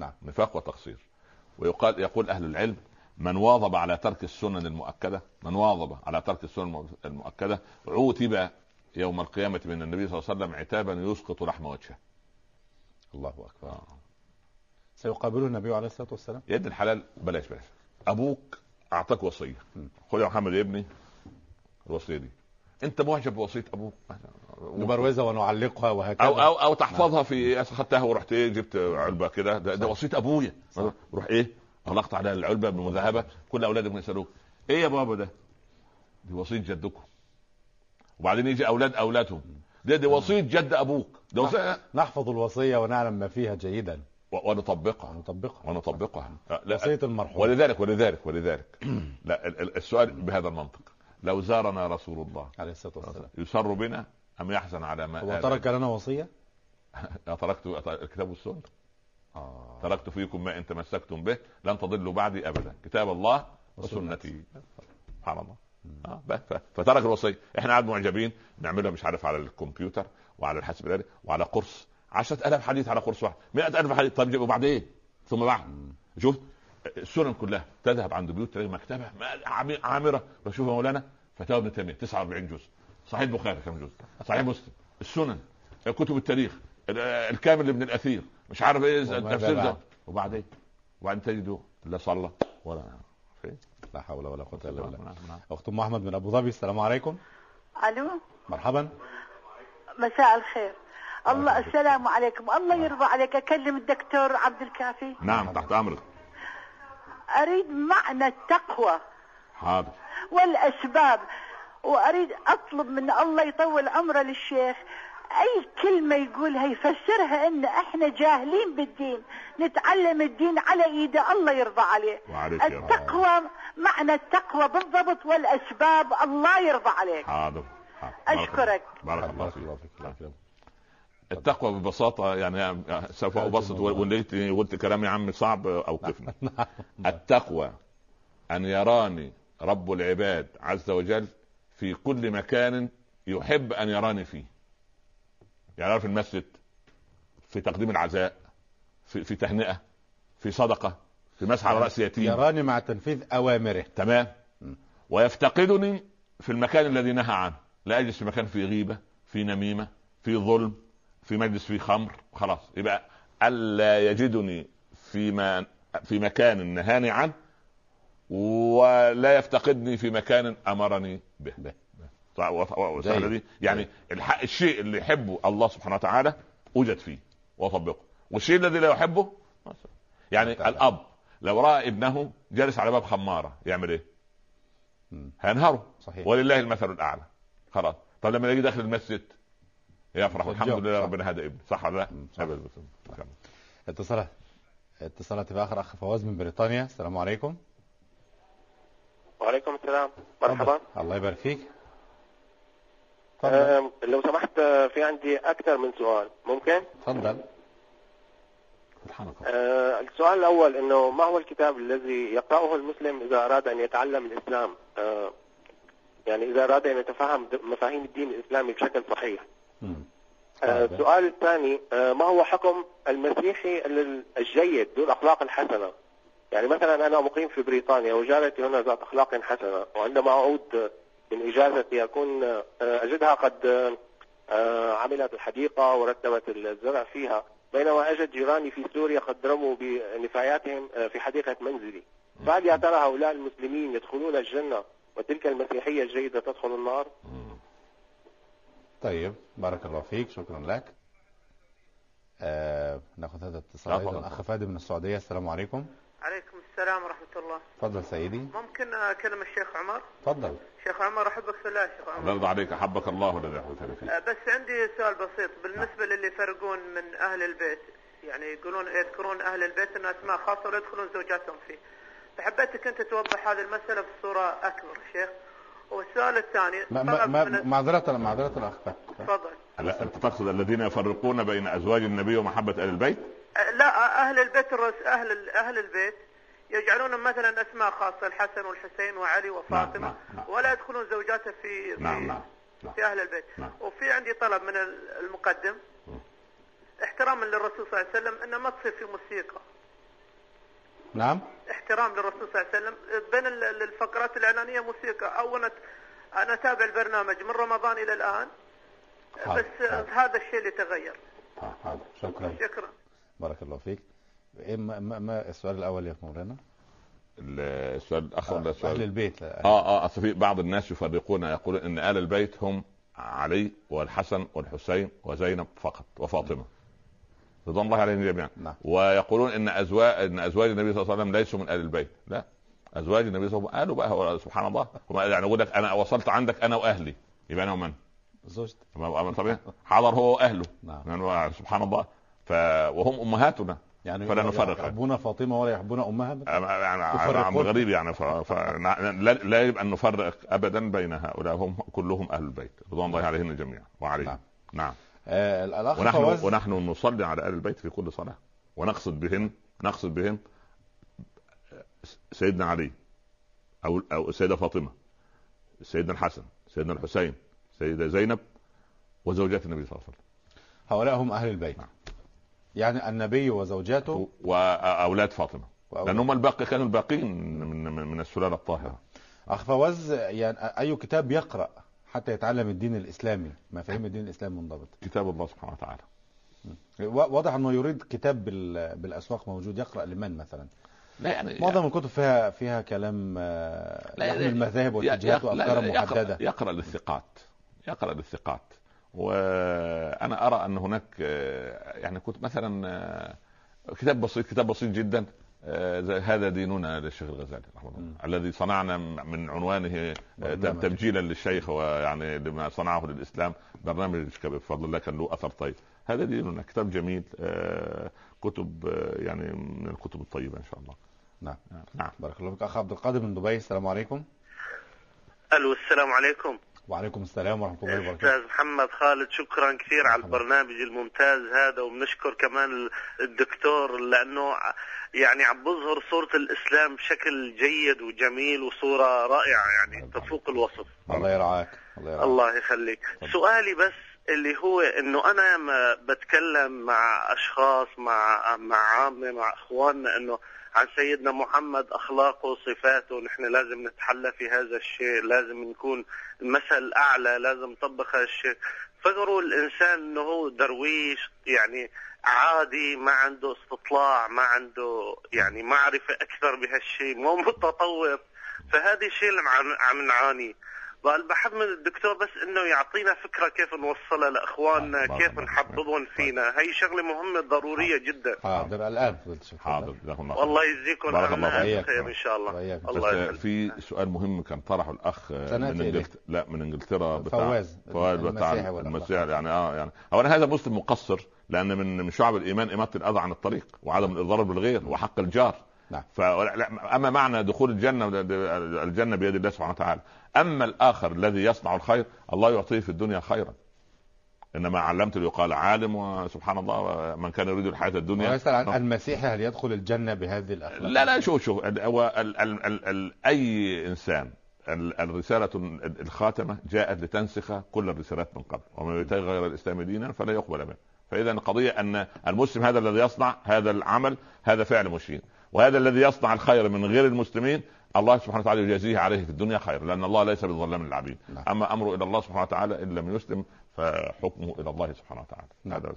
نعم
نفاق وتقصير. ويقال يقول أهل العلم من واظب على ترك السنن المؤكدة من واظب على ترك السنن المؤكدة عوتب يوم القيامة من النبي صلى الله عليه وسلم عتابا يسقط لحم وجهه.
الله أكبر. آه. سيقابله النبي عليه الصلاة والسلام؟
يد الحلال بلاش بلاش. أبوك أعطاك وصية. خذ يا محمد يا ابني الوصية دي. أنت معجب بوصية أبوك؟
نبروزها ونعلقها وهكذا.
أو أو أو تحفظها في خدتها ورحت إيه جبت علبة كده. ده, ده وصيه أبويا. روح إيه اغلقت على العلبة بالمذهبة. كل اولادك يسألوك إيه يا بابا ده؟ دي وصيه جدكم. وبعدين يجي أولاد أولادهم. دي, دي وصيه جد أبوك.
ده وصية نحفظ الوصية ونعلم ما فيها جيدا.
ونطبقها.
ونطبقها.
ونطبقها.
وصية المرحوم.
ولذلك ولذلك ولذلك. لا السؤال بهذا المنطق. لو زارنا رسول الله
عليه الصلاة والسلام.
يسر بنا أم يحزن على ما
هو ترك لنا وصية؟
تركت الكتاب والسنة. آه. تركت فيكم ما إن تمسكتم به لن تضلوا بعدي ابدا. كتاب الله وسنتي. سبحان الله. آه فترك الوصية. إحنا قاعد معجبين. نعملها مش عارف على الكمبيوتر وعلى الحاسب الآلي وعلى قرص. 10000 حديث على قرص واحد. 100000 حديث. طيب وبعدين إيه؟ ثم بعد. شوف السنن كلها تذهب عند بيوت تلاقي مكتبة عامرة. بشوف مولانا فتاوى ابن تيمية 49 جزء. صحيح البخاري كم جزء صحيح مسلم. السنن كتب التاريخ الكامل لابن الأثير. مش عارف إيه تفسير ده. وبعدين وبعدين تجده لا صلى ولا
فين لا حول ولا قوة إلا بالله. نعم، نعم. أخت أم أحمد من أبو ظبي السلام عليكم.
ألو؟
مرحبا.
مساء الخير. الله السلام عليكم. الله يرضى عليك. اكلم الدكتور عبد الكافي.
نعم تحت أمرك.
أريد معنى التقوى.
حاضر.
والأسباب. وأريد أطلب من الله يطول عمره للشيخ. أي كلمة يقولها يفسرها إن إحنا جاهلين بالدين. نتعلم الدين على ايده الله يرضى عليه. التقوى معنى التقوى بالضبط والأسباب الله يرضى عليك.
حاضر.
أشكرك.
بارك الله فيك. التقوى ببساطة يعني سوف أبسط وليت قلت كلام يا عمي صعب أوقفني. نعم. التقوى أن يراني رب العباد عز وجل في كل مكان يحب أن يراني فيه. يعني في المسجد في تقديم العزاء في, في تهنئة في صدقة في مسح على رأس يتيم.
يراني مع تنفيذ أوامره.
تمام. ويفتقدني في المكان الذي نهى عنه. لا أجلس في مكان فيه غيبة في نميمة في ظلم في مجلس فيه خمر. خلاص. يبقى ألا يجدني في في مكان نهاني عنه ولا يفتقدني في مكان أمرني به, دي يعني الحق الشيء اللي يحبه الله سبحانه وتعالى أوجد فيه وطبقه والشيء الذي لا يحبه يعني الأب لو رأى ابنه جالس على باب خمارة يعمل إيه؟ هينهره صحيح. ولله المثل الأعلى. خلاص. طب لما يجي داخل المسجد يفرح الحمد لله ربنا هذا ابن صح ولا لا؟
اتصالات. اتصالات في آخر أخ فواز من بريطانيا. السلام عليكم.
وعليكم السلام. مرحبا.
الله يبارك فيك.
أه لو سمحت في عندي أكثر من سؤال. ممكن؟
تفضل.
أه السؤال الأول إنه ما هو الكتاب الذي يقرأه المسلم إذا أراد أن يتعلم الإسلام؟ أه يعني إذا أراد أن يتفهم مفاهيم الدين الإسلامي بشكل صحيح. أه السؤال الثاني أه ما هو حكم المسيحي الجيد ذو الأخلاق الحسنة؟ يعني مثلا أنا مقيم في بريطانيا وجارتي هنا ذات أخلاق حسنة وعندما أعود من إجازتي أكون آه، أجدها قد آه، عملت الحديقة ورتبت الزرع فيها بينما أجد جيراني في سوريا قد رموا بنفاياتهم آه، في حديقة منزلي. فهل يا ترى هؤلاء المسلمين يدخلون الجنة وتلك المسيحية الجيدة تدخل النار؟
طيب بارك الله فيك شكرا لك. آه نأخذ هذا الاتصال أيضا. أخ فادي من السعودية السلام عليكم.
عليكم السلام ورحمة الله.
تفضل سيدي.
ممكن أكلم الشيخ عمر؟
تفضل.
شيخ عمر أحبك في الله شيخ عمر.
الله عليك أحبك الله الذي أحبك
فيه بس عندي سؤال بسيط. بالنسبة للي يفرقون من أهل البيت يعني يقولون يذكرون أهل البيت أن أسماء خاصة ولا يدخلون زوجاتهم فيه. فحبيتك أنت توضح هذه المسألة بصورة أكبر شيخ. والسؤال الثاني
معذرة معذرة الأخ
تفضل.
أنت تقصد الذين يفرقون بين أزواج النبي ومحبة أهل البيت؟
لا أهل البيت الرس... أهل أهل البيت يجعلون مثلا أسماء خاصة الحسن والحسين وعلي وفاطمة. نعم نعم. نعم. ولا يدخلون زوجاته في في, نعم نعم نعم. في أهل البيت. نعم. وفي عندي طلب من المقدم. احتراما للرسول صلى الله عليه وسلم إنه ما تصير في موسيقى.
نعم.
احترام للرسول صلى الله عليه وسلم. بين الفقرات الإعلانية موسيقى. أو أنا أنا أتابع البرنامج من رمضان إلى الآن. بس هذا الشيء اللي تغير.
حاضر. شكرا.
شكرا.
بارك الله فيك. إيه ما, ما السؤال الأول يا مولانا؟
السؤال الأخر
ولا السؤال أهل البيت.
لا آه آه أصل في بعض الناس يفرقون يقولون إن آل البيت هم علي والحسن والحسين وزينب فقط وفاطمة. رضوان الله عليهم جميعا. نعم. ويقولون إن ازواج إن أزواج النبي صلى الله عليه وسلم ليسوا من آل البيت. لا. أزواج النبي صلى الله عليه وسلم قالوا بقى سبحان الله. يعني أقول لك أنا وصلت عندك أنا وأهلي. يبقى أنا ومن؟
زوجتي.
طبيعي. حضر هو وأهله. نعم. يعني سبحان الله. ف... وهم أمهاتنا.
يعني فلا نفرق. يحبون فاطمة ولا يحبون أمها؟
يعني عم غريب يعني ف... ف... لا, لا يجب أن نفرق ابدا بين هؤلاء. هم كلهم أهل البيت. رضوان الله عليهم جميعا. وعليهم. نعم, نعم.
آه الأخ
ونحن فوز... ونحن نصلي على أهل البيت في كل صلاة. ونقصد بهم نقصد بهم سيدنا علي أو أو السيدة فاطمة سيدنا الحسن سيدنا الحسين سيدة زينب وزوجات النبي صلى الله عليه وسلم.
هؤلاء هم أهل البيت. نعم. يعني النبي وزوجاته
وأولاد فاطمة. لأن هم الباقي كانوا الباقين من من السلالة الطاهرة.
أخ فوز يعني أي كتاب يقرأ حتى يتعلم الدين الإسلامي؟ مفاهيم الدين الإسلامي منضبط.
كتاب الله سبحانه وتعالى.
واضح إنه يريد كتاب بالأسواق موجود يقرأ لمن مثلا؟
لا يعني
معظم الكتب فيها فيها كلام لا يعني المذاهب والاتجاهات وافكار محددة.
يقرأ للثقات. يقرأ للثقات. وأنا أرى أن هناك يعني كنت مثلا كتاب بسيط كتاب بسيط جدا هذا ديننا للشيخ الغزالي رحمه الله الذي صنعنا من عنوانه تبجيلا للشيخ ويعني لما صنعه للإسلام برنامج بفضل الله كان له أثر طيب. هذا ديننا كتاب جميل كتب يعني من الكتب الطيبة إن شاء الله.
نعم. نعم. بارك الله فيك. أخ عبد القادر من دبي السلام عليكم.
ألو السلام عليكم.
وعليكم السلام ورحمة الله وبركاته.
أستاذ محمد خالد شكرا كثير على البرنامج الممتاز هذا وبنشكر كمان الدكتور لأنه يعني عم بظهر صورة الإسلام بشكل جيد وجميل وصورة رائعة يعني تفوق الوصف.
الله يرعاك الله يرعاك.
الله يخليك. سؤالي بس اللي هو إنه أنا ما بتكلم مع أشخاص مع مع عامة مع إخواننا إنه عن سيدنا محمد أخلاقه وصفاته. نحن لازم نتحلى في هذا الشيء لازم نكون المثل الاعلى لازم نطبق هذا الشيء. فكروا الإنسان إنه هو درويش يعني عادي ما عنده استطلاع ما عنده يعني معرفة أكثر بهالشيء مو متطور فهذا الشيء اللي عم نعانيه بحب من الدكتور بس إنه يعطينا فكرة كيف نوصلها لاخواننا كيف نحببهم فينا. هي شغلة مهمة ضرورية جدا.
حاضر الآن
حاضر
والله يجزيكم عنا خير إن شاء الله.
الله في سؤال مهم كان طرحه الأخ من انجلترا لا من إنجلترا بتاع فواز فواز بتاع المسيح يعني آه يعني. اولا هذا مسلم مقصر لأن من من شعب الإيمان اماطه الأذى عن الطريق وعدم الإضرار بالغير وحق الجار. نعم. أما معنى دخول الجنة الجنة بيد الله سبحانه وتعالى. أما الآخر الذي يصنع الخير الله يعطيه في الدنيا خيرا. إنما علمت ليقال عالم وسبحان الله من كان يريد الحياة الدنيا.
مثلا عن المسيحي هل يدخل الجنة بهذه الأخلاق؟
لا لا شوف شوف هو أي إنسان الرسالة الخاتمة جاءت لتنسخ كل الرسالات من قبل. ومن يبتغي غير الإسلام دينا فلا يقبل منه. فإذا القضية أن المسلم هذا الذي يصنع هذا العمل هذا فعل مشين. وهذا الذي يصنع الخير من غير المسلمين الله سبحانه وتعالى يجازيه عليه في الدنيا خير لأن الله ليس بظلام للعبيد نعم. أما أمره إلى الله سبحانه وتعالى إن لم يسلم فحكمه إلى الله سبحانه وتعالى. نعم. هذا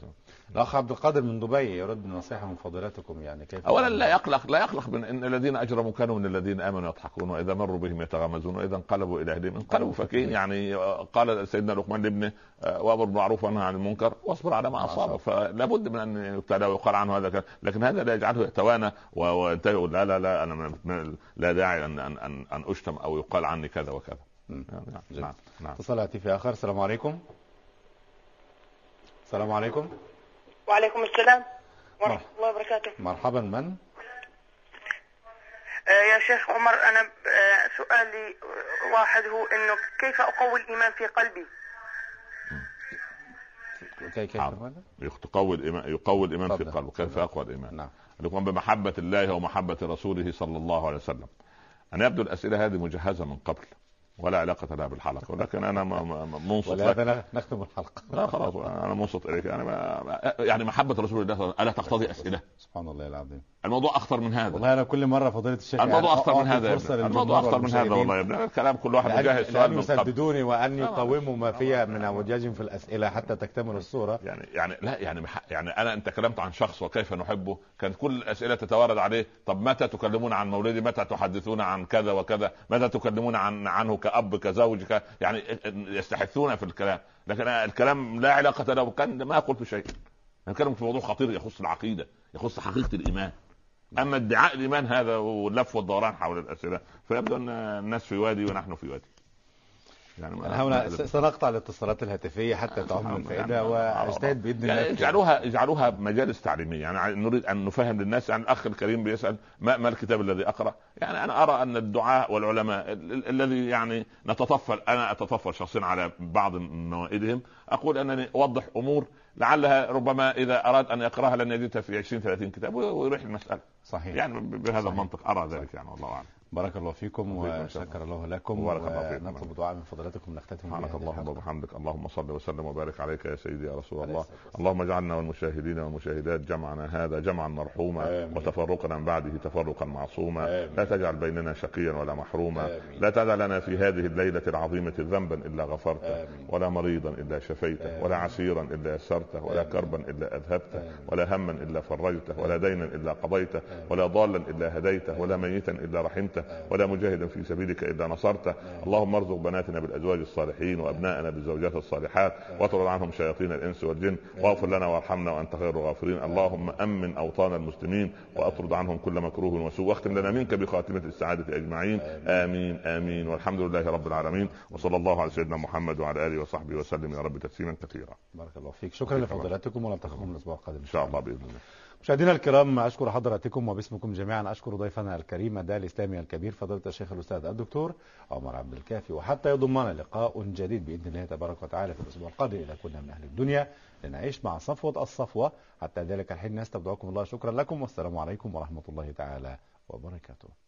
الأخ عبد القادر من دبي يرد بنصيحه من فضيلتكم يعني كيف؟
اولا لا يقلق لا يقلق من إن الذين أجرموا كانوا من الذين آمنوا يضحكون وإذا مروا بهم يتغامزون وإذا انقلبوا إلى أهلهم انقلبوا فكين يعني قال سيدنا لقمان لابنه آه، وأمر بالمعروف وانهى عن المنكر واصبر على ما أصابك. فلا بد من أن يبتلى ويقال عنه هذا لكن هذا لا يجعله يتوانى وينتهي لا لا لا أنا لا داعي ان ان ان, أن أشتم أو يقال عني كذا وكذا.
نعم نعم نعم. اتصال هاتفي آخر. السلام عليكم. السلام عليكم.
وعليكم السلام ورحمة الله وبركاته.
مرحبا من؟
آه يا شيخ عمر أنا آه سؤالي واحد هو أنه كيف أقوي الإيمان في قلبي؟
كيف تقوي الإيمان يقوي الإيمان في قلبه. كيف أقوى الإيمان؟ نعم. يكون بمحبة الله ومحبة رسوله صلى الله عليه وسلم. أنا يبدو الأسئلة هذه مجهزة من قبل. ولا علاقة لها بالحلقة ولكن أنا منصت
ولهذا نختم الحلقة.
لا خلاص أنا منصت إليك. يعني ما يعني محبة رسول الله ألا تقتضي أسئلة؟
سبحان الله العظيم.
الموضوع أخطر من هذا.
والله أنا كل مرة فضيلة الشيخ
الموضوع يعني أخطر من هذا الموضوع أخطر من هذا والله يا ابني. الكلام كل واحد مجهز
سؤال من يسددوني وأن يقوموا ما فيها من اعوجاج في الأسئلة حتى تكتمل الصورة.
يعني يعني لا يعني يعني أنا أنت كلمت عن شخص وكيف نحبه. كانت كل الأسئلة تتوارد عليه. طب متى تكلمون عن مولدي؟ متى تحدثون عن كذا وكذا؟ متى تكلمون عن عنه كأب كزوج يعني يستحثون في الكلام. لكن الكلام لا علاقة له. كان ما قلت شيء. نتكلم في موضوع خطير يخص العقيدة يخص حقيقة الإيمان. أما ادعاء الإيمان هذا واللف والدوران حول الأسئلة. فيبدو أن الناس في وادي ونحن في وادي.
يعني هنا سنقطع الاتصالات الهاتفية حتى تعم الفائده واجتهد بإذن
الله. يعني اجعلوها اجعلوها مجالس تعليمية. يعني نريد أن نفهم للناس يعني الاخ الكريم بيسأل ما, ما الكتاب الذي أقرأ؟ يعني أنا أرى أن الدعاء والعلماء الذي يعني نتطفل أنا أتطفل شخصيا على بعض موائدهم أقول أنني أوضح أمور لعلها ربما إذا أراد أن يقرأها لن يجدها في 20 30 كتاب ويريح المسألة.
صحيح.
يعني بهذا صحيح. المنطق أرى ذلك يعني والله أعلم.
بارك الله فيكم وشكر الله لكم ونطلب دعاء من فضلاتكم نختتم
سبحانك اللهم وبحمدك. اللهم صل وسلم وبارك عليك يا سيدي يا رسول الله. اللهم اجعلنا والمشاهدين والمشاهدات جمعنا هذا جمعا مرحوما وتفرقنا من بعده تفرقا معصوما. لا تجعل بيننا شقيا ولا محروما. لا تدع لنا في هذه الليلة العظيمة ذنبا إلا غفرته ولا مريضا إلا شفيته ولا عسيرا إلا يسرته ولا كربا إلا أذهبته ولا هما إلا فرجته ولا دينا إلا قضيته ولا ضالا إلا هديته ولا ميتا إلا رحمته ولا مجاهدا في سبيلك الا نصرته اللهم ارزق بناتنا بالأزواج الصالحين وابنائنا بالزوجات الصالحات واطرد عنهم شياطين الإنس والجن واغفر لنا وارحمنا وأنت خير الغافرين. اللهم أمن أوطان المسلمين وأطرد عنهم كل مكروه وسوء واختم لنا منك بخاتمة السعادة أجمعين. آمين آمين. والحمد لله رب العالمين. وصلى الله على سيدنا محمد وعلى آله وصحبه وسلم. يا رب تسليما كثيرا.
بارك الله فيك. شكرا لفضيلتكم ونلتقيكم الأسبوع القادم.
إن شاء الله بإذن الله.
مشاهدينا الكرام أشكر حضراتكم وباسمكم جميعا أشكر ضيفنا الكريم الداعي الإسلامي الكبير فضيلة الشيخ الأستاذ الدكتور عمر عبد الكافي. وحتى يضمنا لقاء جديد بإذن الله تبارك وتعالى في الأسبوع القادم إلى كنا من أهل الدنيا لنعيش مع صفوة الصفوة. حتى ذلك الحين نستودعكم الله شكرا لكم والسلام عليكم ورحمة الله تعالى وبركاته.